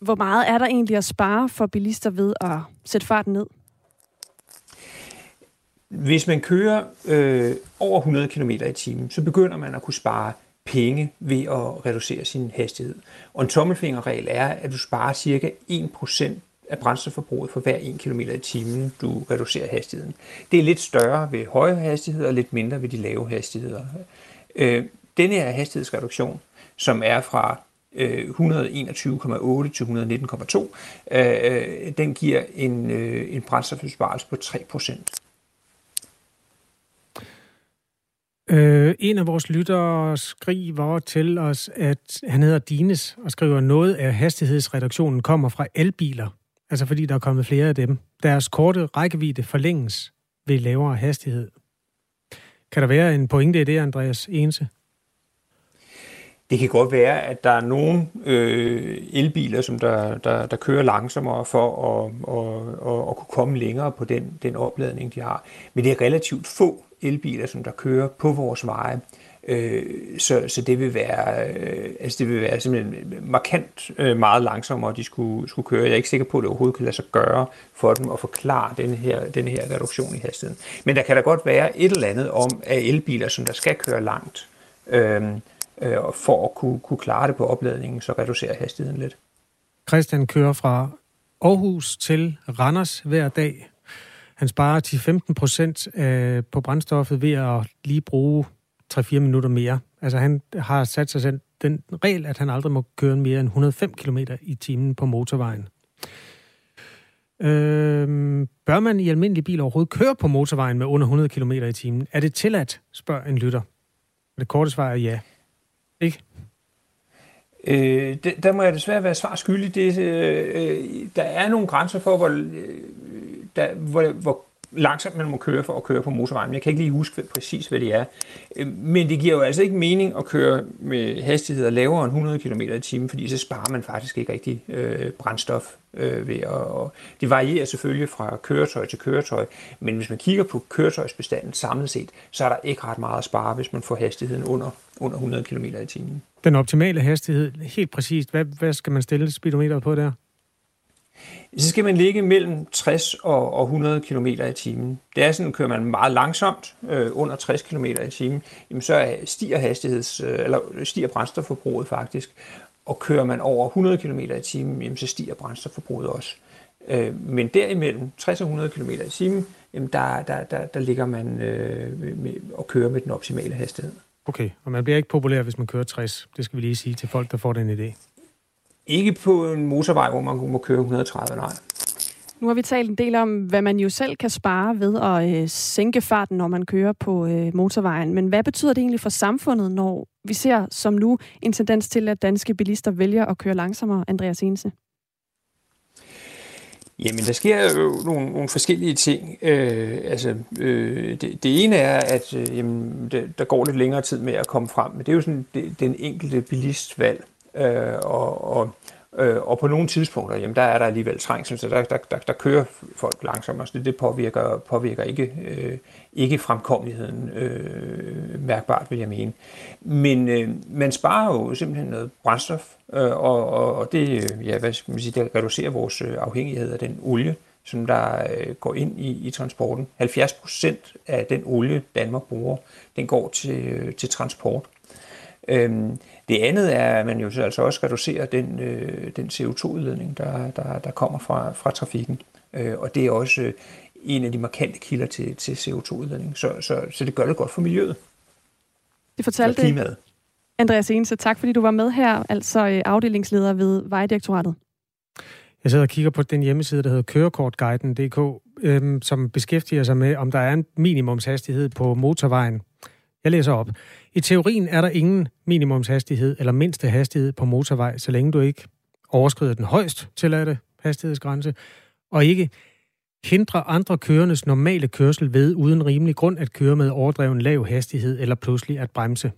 Hvor meget er der egentlig at spare for bilister ved at sætte farten ned? Hvis man kører øh, over 100 km i timen, så begynder man at kunne spare penge ved at reducere sin hastighed. Og en tommelfingerregel er, at du sparer cirka 1% af brændstofforbruget for hver 1 km i timen, du reducerer hastigheden. Det er lidt større ved høje hastigheder og lidt mindre ved de lave hastigheder. Øh, denne her hastighedsreduktion, som er fra Øh, 121,8 til 119,2, øh, øh, den giver en, øh, en brændstofbesparelse på 3%. Øh, en af vores lyttere skriver til os, at han hedder Dines, og skriver, noget af hastighedsreduktionen kommer fra elbiler. Altså fordi der er kommet flere af dem. Deres korte rækkevidde forlænges ved lavere hastighed. Kan der være en pointe i det, Andreas Ense? Det kan godt være, at der er nogle øh, elbiler, som der, der, der kører langsommere for at, at, at, at kunne komme længere på den, den opladning, de har. Men det er relativt få elbiler, som der kører på vores veje. Øh, så, så det vil være, øh, altså det vil være simpelthen markant øh, meget langsommere, de skulle, skulle køre. Jeg er ikke sikker på, at det overhovedet kan lade sig gøre for dem at forklare den her, den her reduktion i hastigheden. Men der kan da godt være et eller andet om, at elbiler, som der skal køre langt, øh, øh, for at kunne, kunne klare det på opladningen, så reducerer hastigheden lidt. Christian kører fra Aarhus til Randers hver dag. Han sparer 10-15 procent øh, på brændstoffet ved at lige bruge 3-4 minutter mere. Altså han har sat sig selv den regel, at han aldrig må køre mere end 105 km i timen på motorvejen. Øhm, bør man i almindelig bil overhovedet køre på motorvejen med under 100 km i timen? Er det tilladt, spørger en lytter. Det korte svar er ja. Øh, det, der må jeg desværre være svar skyldig. Det, øh, øh, der er nogle grænser for, hvor, øh, der, hvor, hvor langsomt man må køre for at køre på motorvejen. Jeg kan ikke lige huske præcis, hvad det er. Øh, men det giver jo altså ikke mening at køre med hastigheder lavere end 100 km i timen, fordi så sparer man faktisk ikke rigtig øh, brændstof øh, ved at, og det varierer selvfølgelig fra køretøj til køretøj, men hvis man kigger på køretøjsbestanden samlet set, så er der ikke ret meget at spare, hvis man får hastigheden under, under 100 km i timen. Den optimale hastighed, helt præcist, hvad, hvad skal man stille speedometeret på der? Så skal man ligge mellem 60 og 100 km i timen. Det er sådan, kører man meget langsomt, øh, under 60 km i timen, jamen så stiger, hastigheds, øh, eller stiger brændstofforbruget faktisk. Og kører man over 100 km i timen, jamen så stiger brændstofforbruget også. Øh, men derimellem 60 og 100 km i timen, jamen der, der, der, der ligger man øh, med, og kører med den optimale hastighed. Okay, og man bliver ikke populær, hvis man kører 60. Det skal vi lige sige til folk, der får den idé. Ikke på en motorvej, hvor man må køre 130, nej. Nu har vi talt en del om, hvad man jo selv kan spare ved at øh, sænke farten, når man kører på øh, motorvejen. Men hvad betyder det egentlig for samfundet, når vi ser som nu en tendens til, at danske bilister vælger at køre langsommere, Andreas Ense? Jamen, der sker jo nogle, nogle forskellige ting. Øh, altså, øh, det, det ene er, at øh, jamen, det, der går lidt længere tid med at komme frem, men det er jo sådan det, den enkelte bilistvalg. Øh, og, og Øh, og på nogle tidspunkter, jamen, der er der alligevel trængsel, så der, der, der, der kører folk langsommere, så det, det påvirker, påvirker ikke, øh, ikke fremkommeligheden øh, mærkbart, vil jeg mene. Men øh, man sparer jo simpelthen noget brændstof, øh, og, og, og det, øh, ja, hvad skal man sige, det reducerer vores øh, afhængighed af den olie, som der øh, går ind i, i transporten. 70 procent af den olie, Danmark bruger, den går til, øh, til transport. Øhm, det andet er, at man jo altså også reducerer den, øh, den CO2-udledning, der, der, der kommer fra, fra trafikken. Øh, og det er også øh, en af de markante kilder til, til CO2-udledning. Så, så, så det gør det godt for miljøet. Det fortalte klimaet. Andreas Ense, tak fordi du var med her, altså øh, afdelingsleder ved Vejdirektoratet. Jeg sidder og kigger på den hjemmeside, der hedder kørekortguiden.dk, øhm, som beskæftiger sig med, om der er en minimumshastighed på motorvejen. Jeg læser op. I teorien er der ingen minimumshastighed eller mindste hastighed på motorvej, så længe du ikke overskrider den højst tilladte hastighedsgrænse, og ikke hindrer andre kørendes normale kørsel ved uden rimelig grund at køre med overdreven lav hastighed eller pludselig at bremse.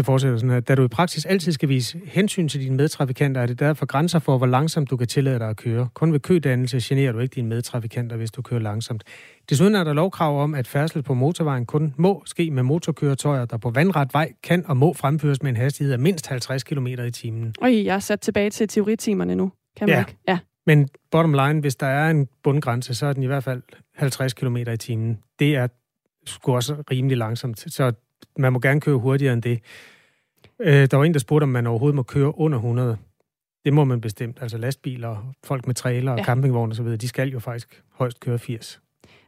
Det fortsætter sådan her. Da du i praksis altid skal vise hensyn til dine medtrafikanter, er det derfor grænser for, hvor langsomt du kan tillade dig at køre. Kun ved kødannelse generer du ikke dine medtrafikanter, hvis du kører langsomt. Desuden er der lovkrav om, at færdsel på motorvejen kun må ske med motorkøretøjer, der på vandret vej kan og må fremføres med en hastighed af mindst 50 km i timen. Og jeg er sat tilbage til teoritimerne nu. Kan man ja. ikke? Ja. Men bottom line, hvis der er en bundgrænse, så er den i hvert fald 50 km i timen. Det er sgu også rimelig langsomt. Så man må gerne køre hurtigere end det. Øh, der var en, der spurgte, om man overhovedet må køre under 100. Det må man bestemt. Altså lastbiler, folk med trailer og ja. campingvogne osv., de skal jo faktisk højst køre 80.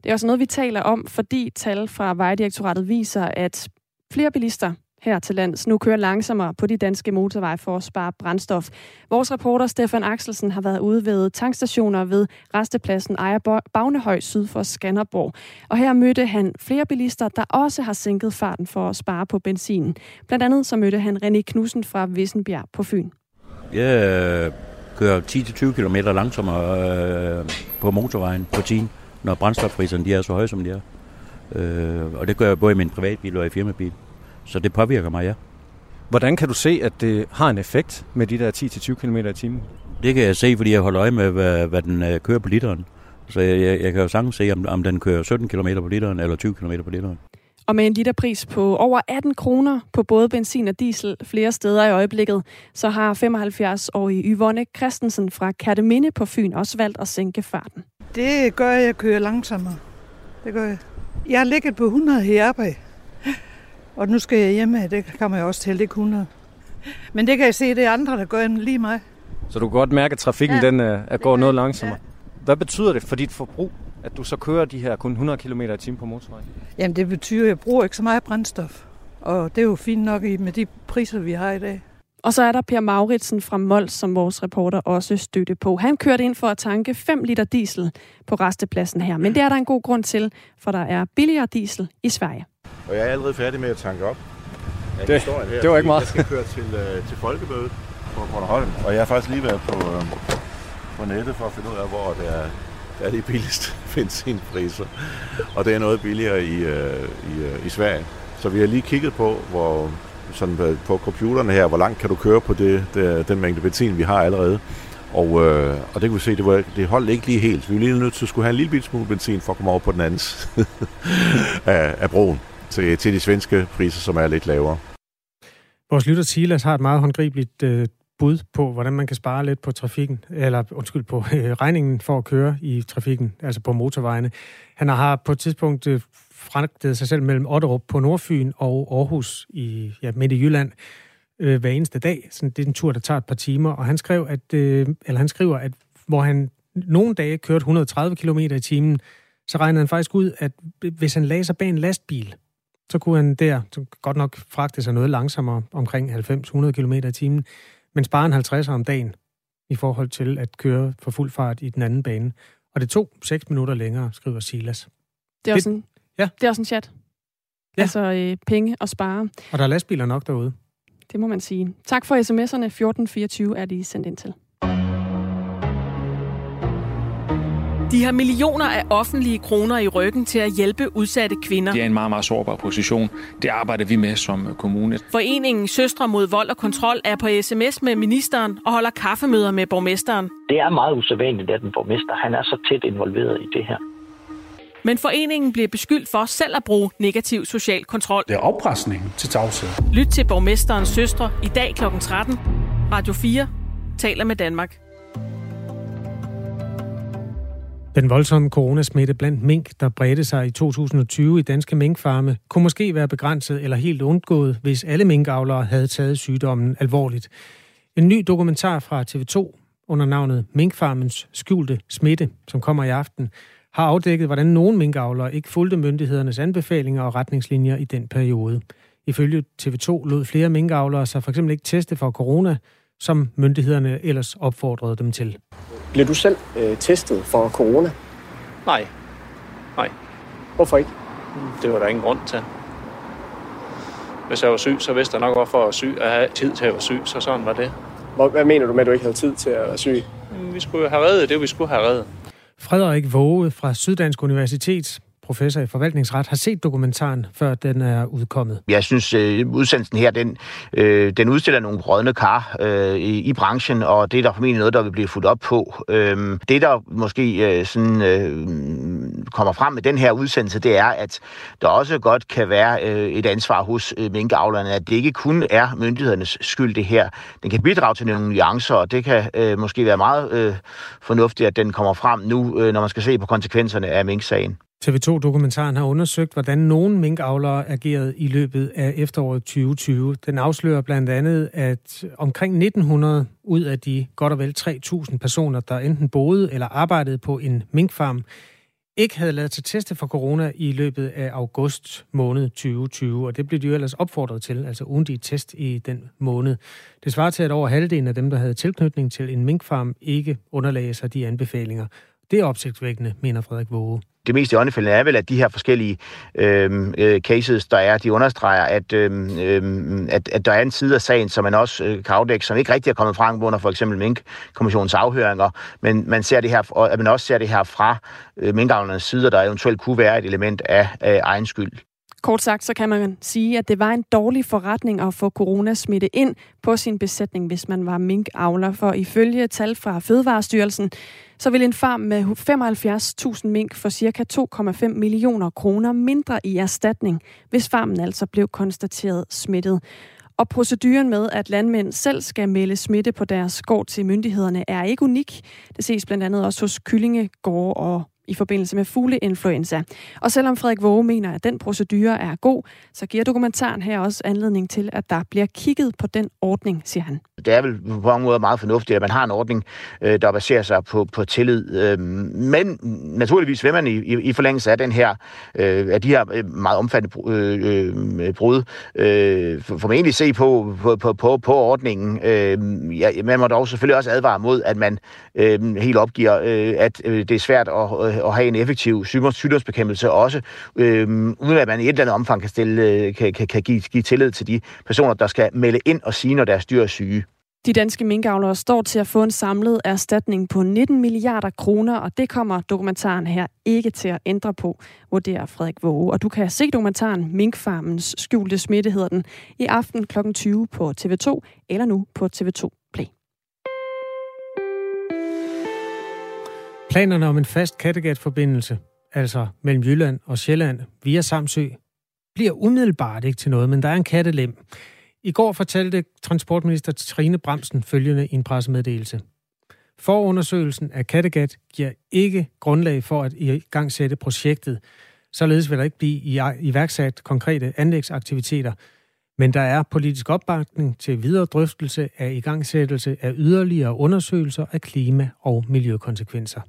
Det er også noget, vi taler om, fordi tal fra Vejdirektoratet viser, at flere bilister her til lands nu kører langsommere på de danske motorveje for at spare brændstof. Vores reporter Stefan Axelsen har været ude ved tankstationer ved restepladsen Ejer Bagnehøj syd for Skanderborg. Og her mødte han flere bilister, der også har sænket farten for at spare på benzin. Blandt andet så mødte han René Knudsen fra Vissenbjerg på Fyn. Jeg øh, kører 10-20 km langsommere øh, på motorvejen på 10, når brændstofpriserne de er så høje, som de er. Øh, og det gør jeg både i min privatbil og i firmabil. Så det påvirker mig, ja. Hvordan kan du se, at det har en effekt med de der 10-20 km i timen? Det kan jeg se, fordi jeg holder øje med, hvad, hvad den uh, kører på literen. Så jeg, jeg, jeg kan jo sagtens se, om, om den kører 17 km på literen eller 20 km på literen. Og med en literpris på over 18 kroner på både benzin og diesel flere steder i øjeblikket, så har 75-årige Yvonne Christensen fra Kærteminde på Fyn også valgt at sænke farten. Det gør jeg, at køre langsommere. Det gør jeg. Jeg har ligget på 100 her arbejde. Og nu skal jeg hjemme, det kan man jo også tælle, det 100. Men det kan jeg se, det er andre, der gør lige mig. Så du kan godt mærke, at trafikken ja, den er, er går noget langsommere. Ja. Hvad betyder det for dit forbrug, at du så kører de her kun 100 km i timen på motorvejen? Jamen det betyder, at jeg bruger ikke så meget brændstof. Og det er jo fint nok med de priser, vi har i dag. Og så er der Per Mauritsen fra Mols, som vores reporter også støtte på. Han kørte ind for at tanke 5 liter diesel på restepladsen her. Men det er der en god grund til, for der er billigere diesel i Sverige. Og jeg er allerede færdig med at tanke op. Ja, det, her, det var ikke meget. Jeg skal køre til, uh, til folkemødet på Bornholm, og jeg har faktisk lige været på, uh, på nettet for at finde ud af, hvor det er, der er de billigste benzinpriser. Og det er noget billigere i, uh, i, uh, i Sverige. Så vi har lige kigget på, hvor, sådan på computerne her, hvor langt kan du køre på det, det, den mængde benzin, vi har allerede. Og, øh, og det kan vi se, det, var, det holdt ikke lige helt. Vi var lige nødt til at skulle have en lille smule benzin for at komme over på den anden af, af broen til, til de svenske priser, som er lidt lavere. Vores lytter Silas har et meget håndgribeligt øh, bud på, hvordan man kan spare lidt på trafikken, eller undskyld, på øh, regningen for at køre i trafikken, altså på motorvejene. Han har på et tidspunkt øh, fragtet sig selv mellem Otterup på Nordfyn og Aarhus i, ja, midt i Jylland øh, hver eneste dag. Så det er en tur, der tager et par timer, og han skrev, at, øh, eller han skriver, at hvor han nogle dage kørte 130 km i timen, så regnede han faktisk ud, at hvis han lagde sig bag en lastbil, så kunne han der så godt nok fragte sig noget langsommere, omkring 90-100 km i timen, men spare en 50 om dagen i forhold til at køre for fuld fart i den anden bane. Og det tog 6 minutter længere, skriver Silas. Det er, også en, ja. det er også en chat. Ja. Altså øh, penge og spare. Og der er lastbiler nok derude. Det må man sige. Tak for sms'erne. 1424 er de sendt ind til. De har millioner af offentlige kroner i ryggen til at hjælpe udsatte kvinder. Det er en meget, meget sårbar position. Det arbejder vi med som kommune. Foreningen Søstre mod vold og kontrol er på sms med ministeren og holder kaffemøder med borgmesteren. Det er meget usædvanligt, at en borgmester han er så tæt involveret i det her. Men foreningen bliver beskyldt for selv at bruge negativ social kontrol. Det er afpresning til tavshed. Lyt til borgmesterens søstre i dag kl. 13. Radio 4 taler med Danmark. Den voldsomme coronasmitte blandt mink, der bredte sig i 2020 i danske minkfarme, kunne måske være begrænset eller helt undgået, hvis alle minkavlere havde taget sygdommen alvorligt. En ny dokumentar fra TV2 under navnet Minkfarmens skjulte smitte, som kommer i aften, har afdækket, hvordan nogle minkavlere ikke fulgte myndighedernes anbefalinger og retningslinjer i den periode. Ifølge TV2 lod flere minkavlere sig f.eks. ikke teste for corona, som myndighederne ellers opfordrede dem til. Bliver du selv øh, testet for corona? Nej. Nej. Hvorfor ikke? Det var der ingen grund til. Hvis jeg var syg, så vidste jeg nok, hvorfor jeg var syg. Jeg havde tid til at være syg, så sådan var det. Hvad mener du med, at du ikke havde tid til at være syg? Vi skulle have reddet det, vi skulle have reddet. Frederik Våge fra Syddansk Universitet professor i forvaltningsret, har set dokumentaren, før den er udkommet. Jeg synes, øh, udsendelsen her, den, øh, den udstiller nogle rådne kar øh, i, i branchen, og det er der formentlig noget, der vil blive fuldt op på. Øh, det, der måske øh, sådan, øh, kommer frem med den her udsendelse, det er, at der også godt kan være øh, et ansvar hos øh, minkavlerne, at det ikke kun er myndighedernes skyld, det her. Den kan bidrage til nogle nuancer, og det kan øh, måske være meget øh, fornuftigt, at den kommer frem nu, øh, når man skal se på konsekvenserne af minksagen. TV2-dokumentaren har undersøgt, hvordan nogle minkavlere agerede i løbet af efteråret 2020. Den afslører blandt andet, at omkring 1900 ud af de godt og vel 3.000 personer, der enten boede eller arbejdede på en minkfarm, ikke havde lavet sig teste for corona i løbet af august måned 2020, og det blev de jo ellers opfordret til, altså ugentlig test i den måned. Det svarer til, at over halvdelen af dem, der havde tilknytning til en minkfarm, ikke underlagde sig de anbefalinger. Det er opsigtsvækkende, mener Frederik Våge det mest i åndefældende er vel, at de her forskellige øhm, øh, cases, der er, de understreger, at, øh, at, at der er en side af sagen, som man også øh, kan afdække, som ikke rigtig er kommet frem under for eksempel Mink-kommissionens afhøringer, men man ser det her, og at man også ser det her fra øh, minkavlernes side, der eventuelt kunne være et element af øh, egen skyld. Kort sagt, så kan man sige, at det var en dårlig forretning at få coronasmitte ind på sin besætning, hvis man var minkavler. For ifølge tal fra Fødevarestyrelsen, så vil en farm med 75.000 mink få ca. 2,5 millioner kroner mindre i erstatning, hvis farmen altså blev konstateret smittet. Og proceduren med, at landmænd selv skal melde smitte på deres gård til myndighederne, er ikke unik. Det ses blandt andet også hos kyllingegårde og i forbindelse med fugleinfluenza. Og selvom Frederik Våge mener, at den procedure er god, så giver dokumentaren her også anledning til, at der bliver kigget på den ordning, siger han. Det er vel på mange måder meget fornuftigt, at man har en ordning, øh, der baserer sig på, på tillid. Øh, men naturligvis vil man i, i forlængelse af den her, øh, af de her meget omfattende brud, formentlig se på, på, på, på, på ordningen. Ja, man må dog selvfølgelig også advare mod, at man helt opgiver, at det er svært at og have en effektiv sygdomsbekæmpelse også, øh, uden at man i et eller andet omfang kan, stille, øh, kan, kan, kan give, give tillid til de personer, der skal melde ind og sige, når deres dyr er syge. De danske minkavlere står til at få en samlet erstatning på 19 milliarder kroner, og det kommer dokumentaren her ikke til at ændre på, vurderer Frederik Våge. Og du kan se dokumentaren Minkfarmens skjulte smitte hedder den i aften kl. 20 på TV2 eller nu på TV2 Planerne om en fast Kattegat-forbindelse, altså mellem Jylland og Sjælland via Samsø, bliver umiddelbart ikke til noget, men der er en kattelem. I går fortalte transportminister Trine Bremsen følgende i en pressemeddelelse. Forundersøgelsen af Kattegat giver ikke grundlag for at i gang sætte projektet. Således vil der ikke blive iværksat konkrete anlægsaktiviteter. Men der er politisk opbakning til videre drøftelse af igangsættelse af yderligere undersøgelser af klima- og miljøkonsekvenser.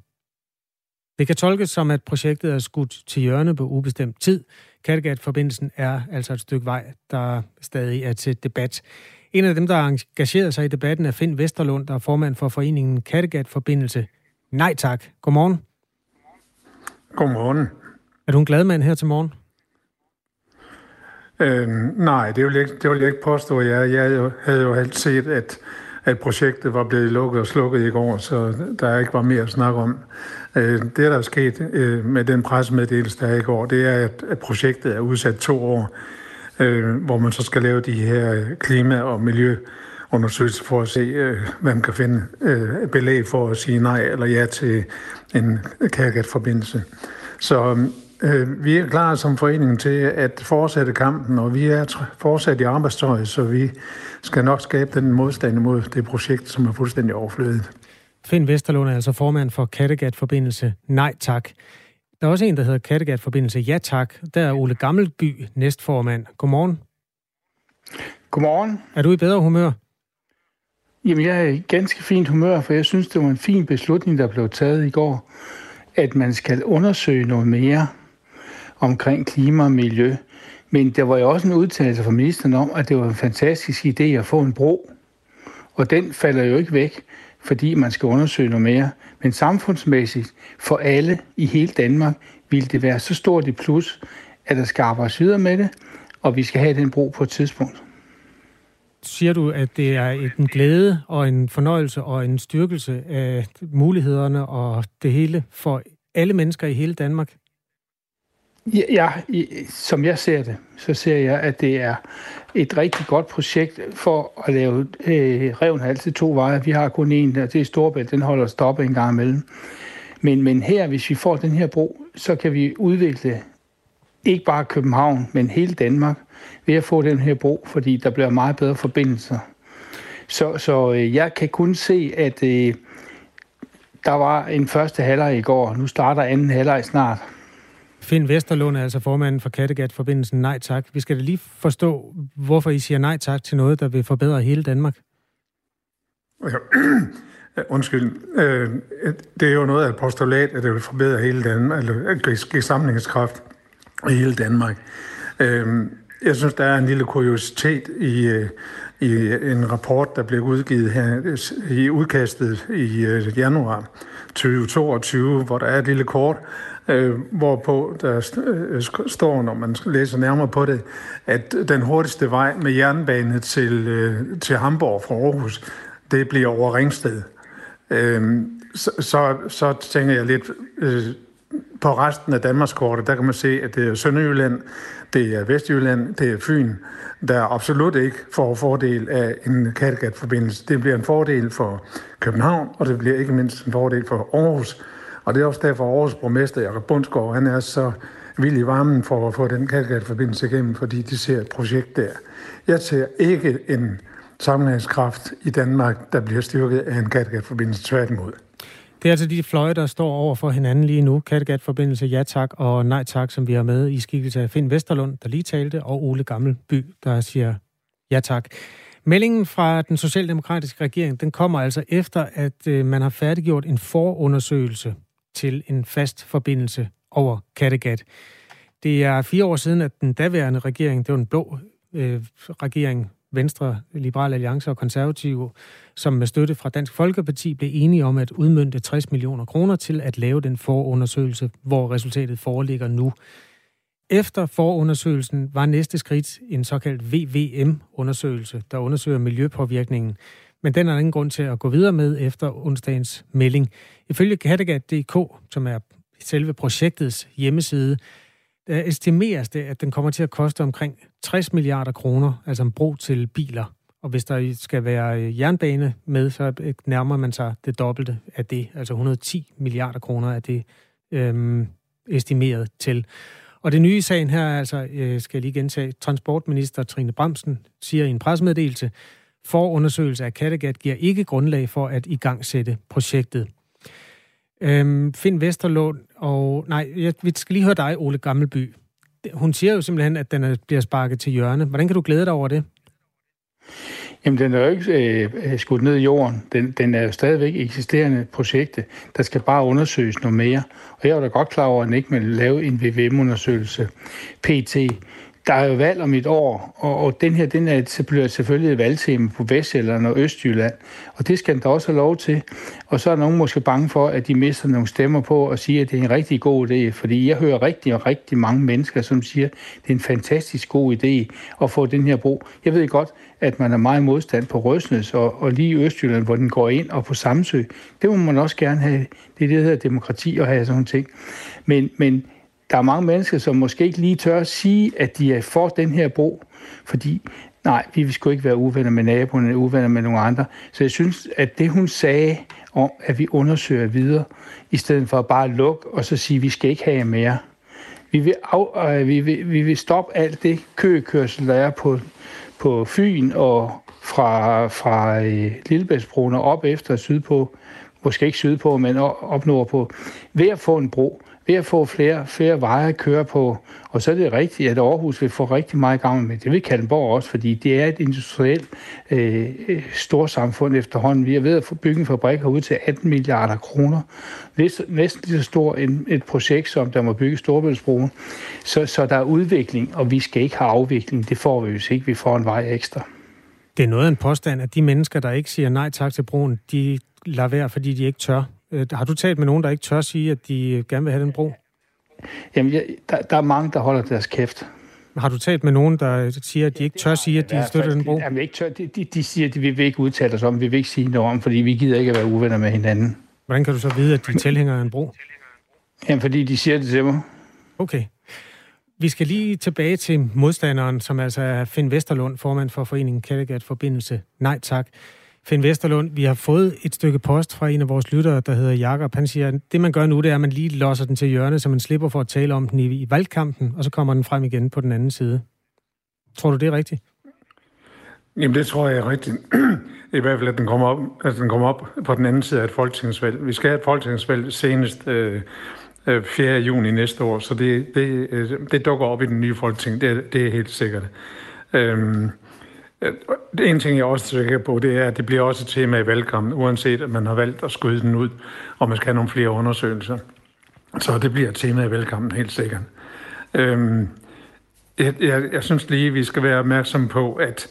Det kan tolkes som, at projektet er skudt til hjørne på ubestemt tid. Kattegat-forbindelsen er altså et stykke vej, der stadig er til debat. En af dem, der har engageret sig i debatten, er Finn Vesterlund, der er formand for foreningen Kattegat-forbindelse. Nej tak. Godmorgen. Godmorgen. Er du en glad mand her til morgen? Øh, nej, det vil, jeg ikke, det vil jeg ikke påstå. Jeg, jeg havde jo helt set, at, at projektet var blevet lukket og slukket i går, så der ikke var mere at snakke om. Øh, det, der er sket øh, med den pressemeddelelse, der er i går, det er, at, projektet er udsat to år, øh, hvor man så skal lave de her klima- og miljøundersøgelser for at se, øh, hvad man kan finde belæg for at sige nej eller ja til en Kattegat-forbindelse. Så øhm, vi er klar som forening til at fortsætte kampen, og vi er fortsat i arbejdstøjet, så vi skal nok skabe den modstand mod det projekt, som er fuldstændig overflødet. Finn Vesterlund er altså formand for Kattegat-forbindelse Nej Tak. Der er også en, der hedder Kattegat-forbindelse Ja Tak. Der er Ole Gammelby næstformand. Godmorgen. Godmorgen. Er du i bedre humør? Jamen, jeg er i ganske fint humør, for jeg synes, det var en fin beslutning, der blev taget i går, at man skal undersøge noget mere omkring klima og miljø. Men der var jo også en udtalelse fra ministeren om, at det var en fantastisk idé at få en bro. Og den falder jo ikke væk, fordi man skal undersøge noget mere. Men samfundsmæssigt for alle i hele Danmark ville det være så stort et plus, at der skal arbejdes videre med det, og vi skal have den bro på et tidspunkt. Siger du, at det er en glæde og en fornøjelse og en styrkelse af mulighederne og det hele for alle mennesker i hele Danmark? Ja, ja, som jeg ser det, så ser jeg, at det er et rigtig godt projekt for at lave øh, reven har altid to veje. Vi har kun en, og det er Storbælt, den holder stoppe en gang imellem. Men, men her, hvis vi får den her bro, så kan vi udvikle ikke bare København, men hele Danmark ved at få den her bro, fordi der bliver meget bedre forbindelser. Så, så øh, jeg kan kun se, at øh, der var en første halvleg i går. Nu starter anden halvleg snart. Finn Vesterlund er altså formanden for Kattegat-forbindelsen Nej Tak. Vi skal da lige forstå, hvorfor I siger nej tak til noget, der vil forbedre hele Danmark. Undskyld. Øh, det er jo noget af et postulat, at det vil forbedre hele Danmark, eller give samlingskraft i hele Danmark. Øh, jeg synes, der er en lille kuriositet i, øh, i en rapport, der blev udgivet her i udkastet i januar 2022, hvor der er et lille kort, øh, hvorpå der øh, står, når man læser nærmere på det, at den hurtigste vej med jernbane til, øh, til Hamburg fra Aarhus, det bliver over Ringsted. Øh, så, så, så tænker jeg lidt øh, på resten af Danmarkskortet, der kan man se, at det er Sønderjylland, det er Vestjylland, det er Fyn, der absolut ikke får fordel af en Kattegat-forbindelse. Det bliver en fordel for København, og det bliver ikke mindst en fordel for Aarhus, og det er også derfor, Aarhus borgmester Jakob Bundsgaard, han er så vild i varmen for at få den Kattegat-forbindelse igennem, fordi de ser et projekt der. Jeg ser ikke en sammenhængskraft i Danmark, der bliver styrket af en Kattegat-forbindelse tværtimod. Det er altså de fløje, der står over for hinanden lige nu. Kattegat-forbindelse, ja tak og nej tak, som vi har med i skikkelse af Finn Vesterlund, der lige talte, og Ole Gammelby, der siger ja tak. Meldingen fra den socialdemokratiske regering, den kommer altså efter, at øh, man har færdiggjort en forundersøgelse til en fast forbindelse over Kattegat. Det er fire år siden, at den daværende regering, det var en blå øh, regering, Venstre, Liberal Alliance og Konservative, som med støtte fra Dansk Folkeparti blev enige om at udmønte 60 millioner kroner til at lave den forundersøgelse, hvor resultatet foreligger nu. Efter forundersøgelsen var næste skridt en såkaldt VVM-undersøgelse, der undersøger miljøpåvirkningen men den er der ingen grund til at gå videre med efter onsdagens melding. Ifølge Kattegat.dk, som er selve projektets hjemmeside, der estimeres det, at den kommer til at koste omkring 60 milliarder kroner, altså en bro til biler. Og hvis der skal være øh, jernbane med, så øh, nærmer man sig det dobbelte af det, altså 110 milliarder kroner er det øhm, estimeret til. Og det nye i sagen her er altså, øh, skal jeg lige gentage, transportminister Trine Bremsen siger i en pressemeddelelse, Forundersøgelse af Kattegat giver ikke grundlag for at igangsætte projektet. Øhm, Finn Vesterlund og... Nej, jeg, vi skal lige høre dig, Ole Gammelby. hun siger jo simpelthen, at den er, bliver sparket til hjørne. Hvordan kan du glæde dig over det? Jamen, den er jo ikke øh, øh skudt ned i jorden. Den, den er jo stadigvæk eksisterende projekte. Der skal bare undersøges noget mere. Og jeg var da godt klar over, at den ikke vil lave en VVM-undersøgelse PT der er jo valg om et år, og, og den her, den er, så bliver selvfølgelig et valgtema på Vestjylland og Østjylland, og det skal den da også have lov til. Og så er nogen måske bange for, at de mister nogle stemmer på og siger, at det er en rigtig god idé, fordi jeg hører rigtig og rigtig mange mennesker, som siger, at det er en fantastisk god idé at få den her bro. Jeg ved godt, at man er meget modstand på Røsnes og, og lige i Østjylland, hvor den går ind, og på Samsø. Det må man også gerne have. Det er det, der hedder demokrati at have sådan nogle ting. Men, men der er mange mennesker, som måske ikke lige tør at sige, at de er for den her bro, fordi nej, vi vil sgu ikke være uvenner med naboerne, uvenner med nogle andre. Så jeg synes, at det hun sagde om, at vi undersøger videre, i stedet for at bare lukke og så sige, at vi skal ikke have mere. Vi vil, af, øh, vi vil, vi vil stoppe alt det køkørsel, der er på, på Fyn og fra, fra øh, Lillebæltsbroen og op efter sydpå, måske ikke sydpå, men op nordpå, ved at få en bro ved at få flere, flere veje at køre på. Og så er det rigtigt, at Aarhus vil få rigtig meget gavn med det. vil Kalundborg også, fordi det er et industrielt øh, storsamfund efterhånden. Vi er ved at få bygge en fabrik ud til 18 milliarder kroner. Næsten lige så stor et projekt, som der må bygge Storbæltsbroen. Så, så der er udvikling, og vi skal ikke have afvikling. Det får vi, hvis ikke vi får en vej ekstra. Det er noget af en påstand, at de mennesker, der ikke siger nej tak til broen, de lader være, fordi de ikke tør. Øh, har du talt med nogen, der ikke tør sige, at de gerne vil have den bro? Jamen, jeg, der, der er mange, der holder deres kæft. Har du talt med nogen, der siger, at de ikke tør sige, at de støtter den bro? Jamen, ikke tør. De, de, de siger, at de vil ikke udtale os om, vi vil ikke sige noget om, fordi vi gider ikke at være uvenner med hinanden. Hvordan kan du så vide, at de tilhænger en bro? Jamen, fordi de siger det til mig. Okay. Vi skal lige tilbage til modstanderen, som altså er Finn Vesterlund, formand for foreningen Kattegat Forbindelse. Nej tak. Finn Vesterlund, vi har fået et stykke post fra en af vores lyttere, der hedder Jakob. Han siger, at det man gør nu, det er, at man lige losser den til hjørne, så man slipper for at tale om den i, i valgkampen, og så kommer den frem igen på den anden side. Tror du, det er rigtigt? Jamen, det tror jeg er rigtigt. I hvert fald, at den kommer op, at den kommer op på den anden side af et folketingsvalg. Vi skal have et folketingsvalg senest øh, øh 4. Juni næste år, så det, det, øh, det dukker op i den nye folketing. Det, det er helt sikkert. Øhm, Øh, Øh, en ting, jeg også tænker på, det er, at det bliver også et tema i valgkampen, uanset at man har valgt at skyde den ud, og man skal have nogle flere undersøgelser. Så det bliver et tema i valgkampen, helt sikkert. Øhm, jeg, jeg, jeg synes lige, vi skal være opmærksom på, at,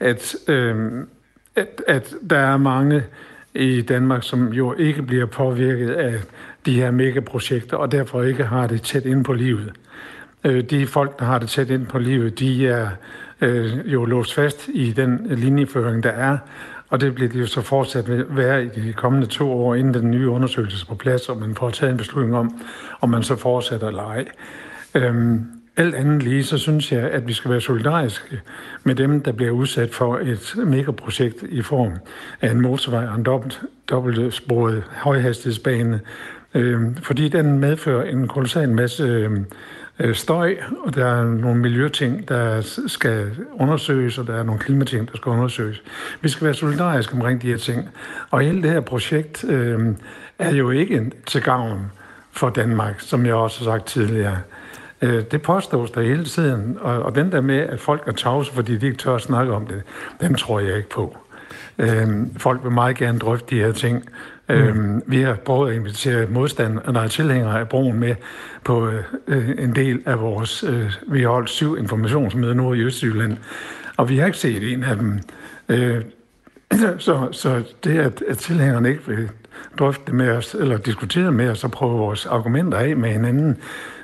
at, øhm, at, at der er mange i Danmark, som jo ikke bliver påvirket af de her megaprojekter, og derfor ikke har det tæt ind på livet. Øh, de folk, der har det tæt ind på livet, de er øh, jo låst fast i den linjeføring, der er, og det bliver det jo så fortsat være i de kommende to år, inden den nye undersøgelse er på plads, og man får taget en beslutning om, om man så fortsætter eller ej. Øhm, alt andet lige, så synes jeg, at vi skal være solidariske med dem, der bliver udsat for et megaprojekt i form af en motorvej og en dobbelt, dobbeltsporet højhastighedsbane, øhm, fordi den medfører en kolossal masse Øh, Øh, støj, og der er nogle miljøting, der skal undersøges, og der er nogle klimating, der skal undersøges. Vi skal være solidariske omkring de her ting. Og hele det her projekt øh, er jo ikke til gavn for Danmark, som jeg også har sagt tidligere. Øh, det påstås der hele tiden, og, og den der med, at folk er tavse, fordi de ikke tør at snakke om det, den tror jeg ikke på. Øh, folk vil meget gerne drøfte de her ting, Mm. Øhm, vi har prøvet at invitere modstand, og tilhængere af broen med på øh, en del af vores... Øh, vi har holdt syv informationsmøder nu i Østjylland, og vi har ikke set en af dem. Øh, så, så det, at, at tilhængerne ikke vil drøfte det med os, eller diskutere med os, og prøve vores argumenter af med hinanden,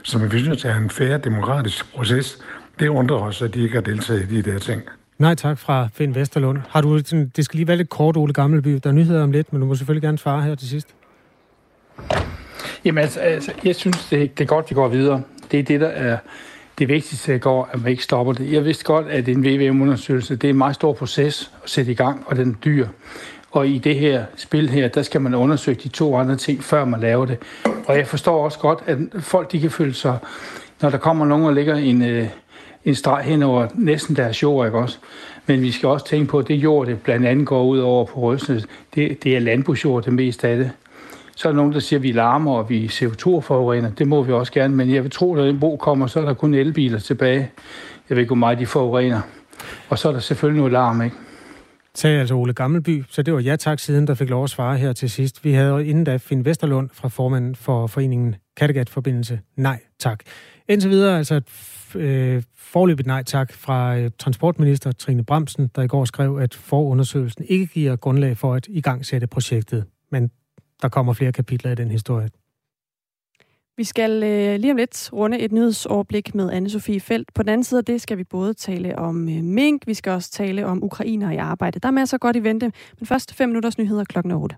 som vi synes er en færre demokratisk proces, det undrer os, at de ikke har deltaget i de der ting. Nej tak fra Finn Vesterlund. Har du, det skal lige være lidt kort, Ole Gammelby. Der er nyheder om lidt, men du må selvfølgelig gerne svare her til sidst. Jamen altså, altså jeg synes, det, det er godt, vi går videre. Det er det, der er det vigtigste, der går, at man ikke stopper det. Jeg vidste godt, at en VVM-undersøgelse, det er en meget stor proces at sætte i gang, og den er dyr. Og i det her spil her, der skal man undersøge de to andre ting, før man laver det. Og jeg forstår også godt, at folk de kan føle sig, når der kommer nogen og lægger en, øh, en streg hen over næsten deres jord, ikke også? Men vi skal også tænke på, at det jord, det blandt andet går ud over på Røsnes, det, det er landbrugsjord det meste af det. Så er der nogen, der siger, at vi larmer, og vi CO2-forurener. Det må vi også gerne, men jeg vil tro, at når den bro kommer, så er der kun elbiler tilbage. Jeg ved ikke, hvor meget de forurener. Og så er der selvfølgelig noget larm, ikke? Sagde altså Ole Gammelby, så det var ja tak siden, der fik lov at svare her til sidst. Vi havde inden da Finn Vesterlund fra formanden for foreningen Kattegat-forbindelse. Nej tak. Indtil videre altså et øh, forløbet nej tak fra øh, transportminister Trine Bremsen, der i går skrev, at forundersøgelsen ikke giver grundlag for at igangsætte projektet. Men der kommer flere kapitler i den historie. Vi skal øh, lige om lidt runde et nyhedsoverblik med anne Sofie Felt. På den anden side af det skal vi både tale om øh, mink, vi skal også tale om ukrainer i arbejde. Der er masser godt i vente, men først 5 minutters nyheder klokken 8.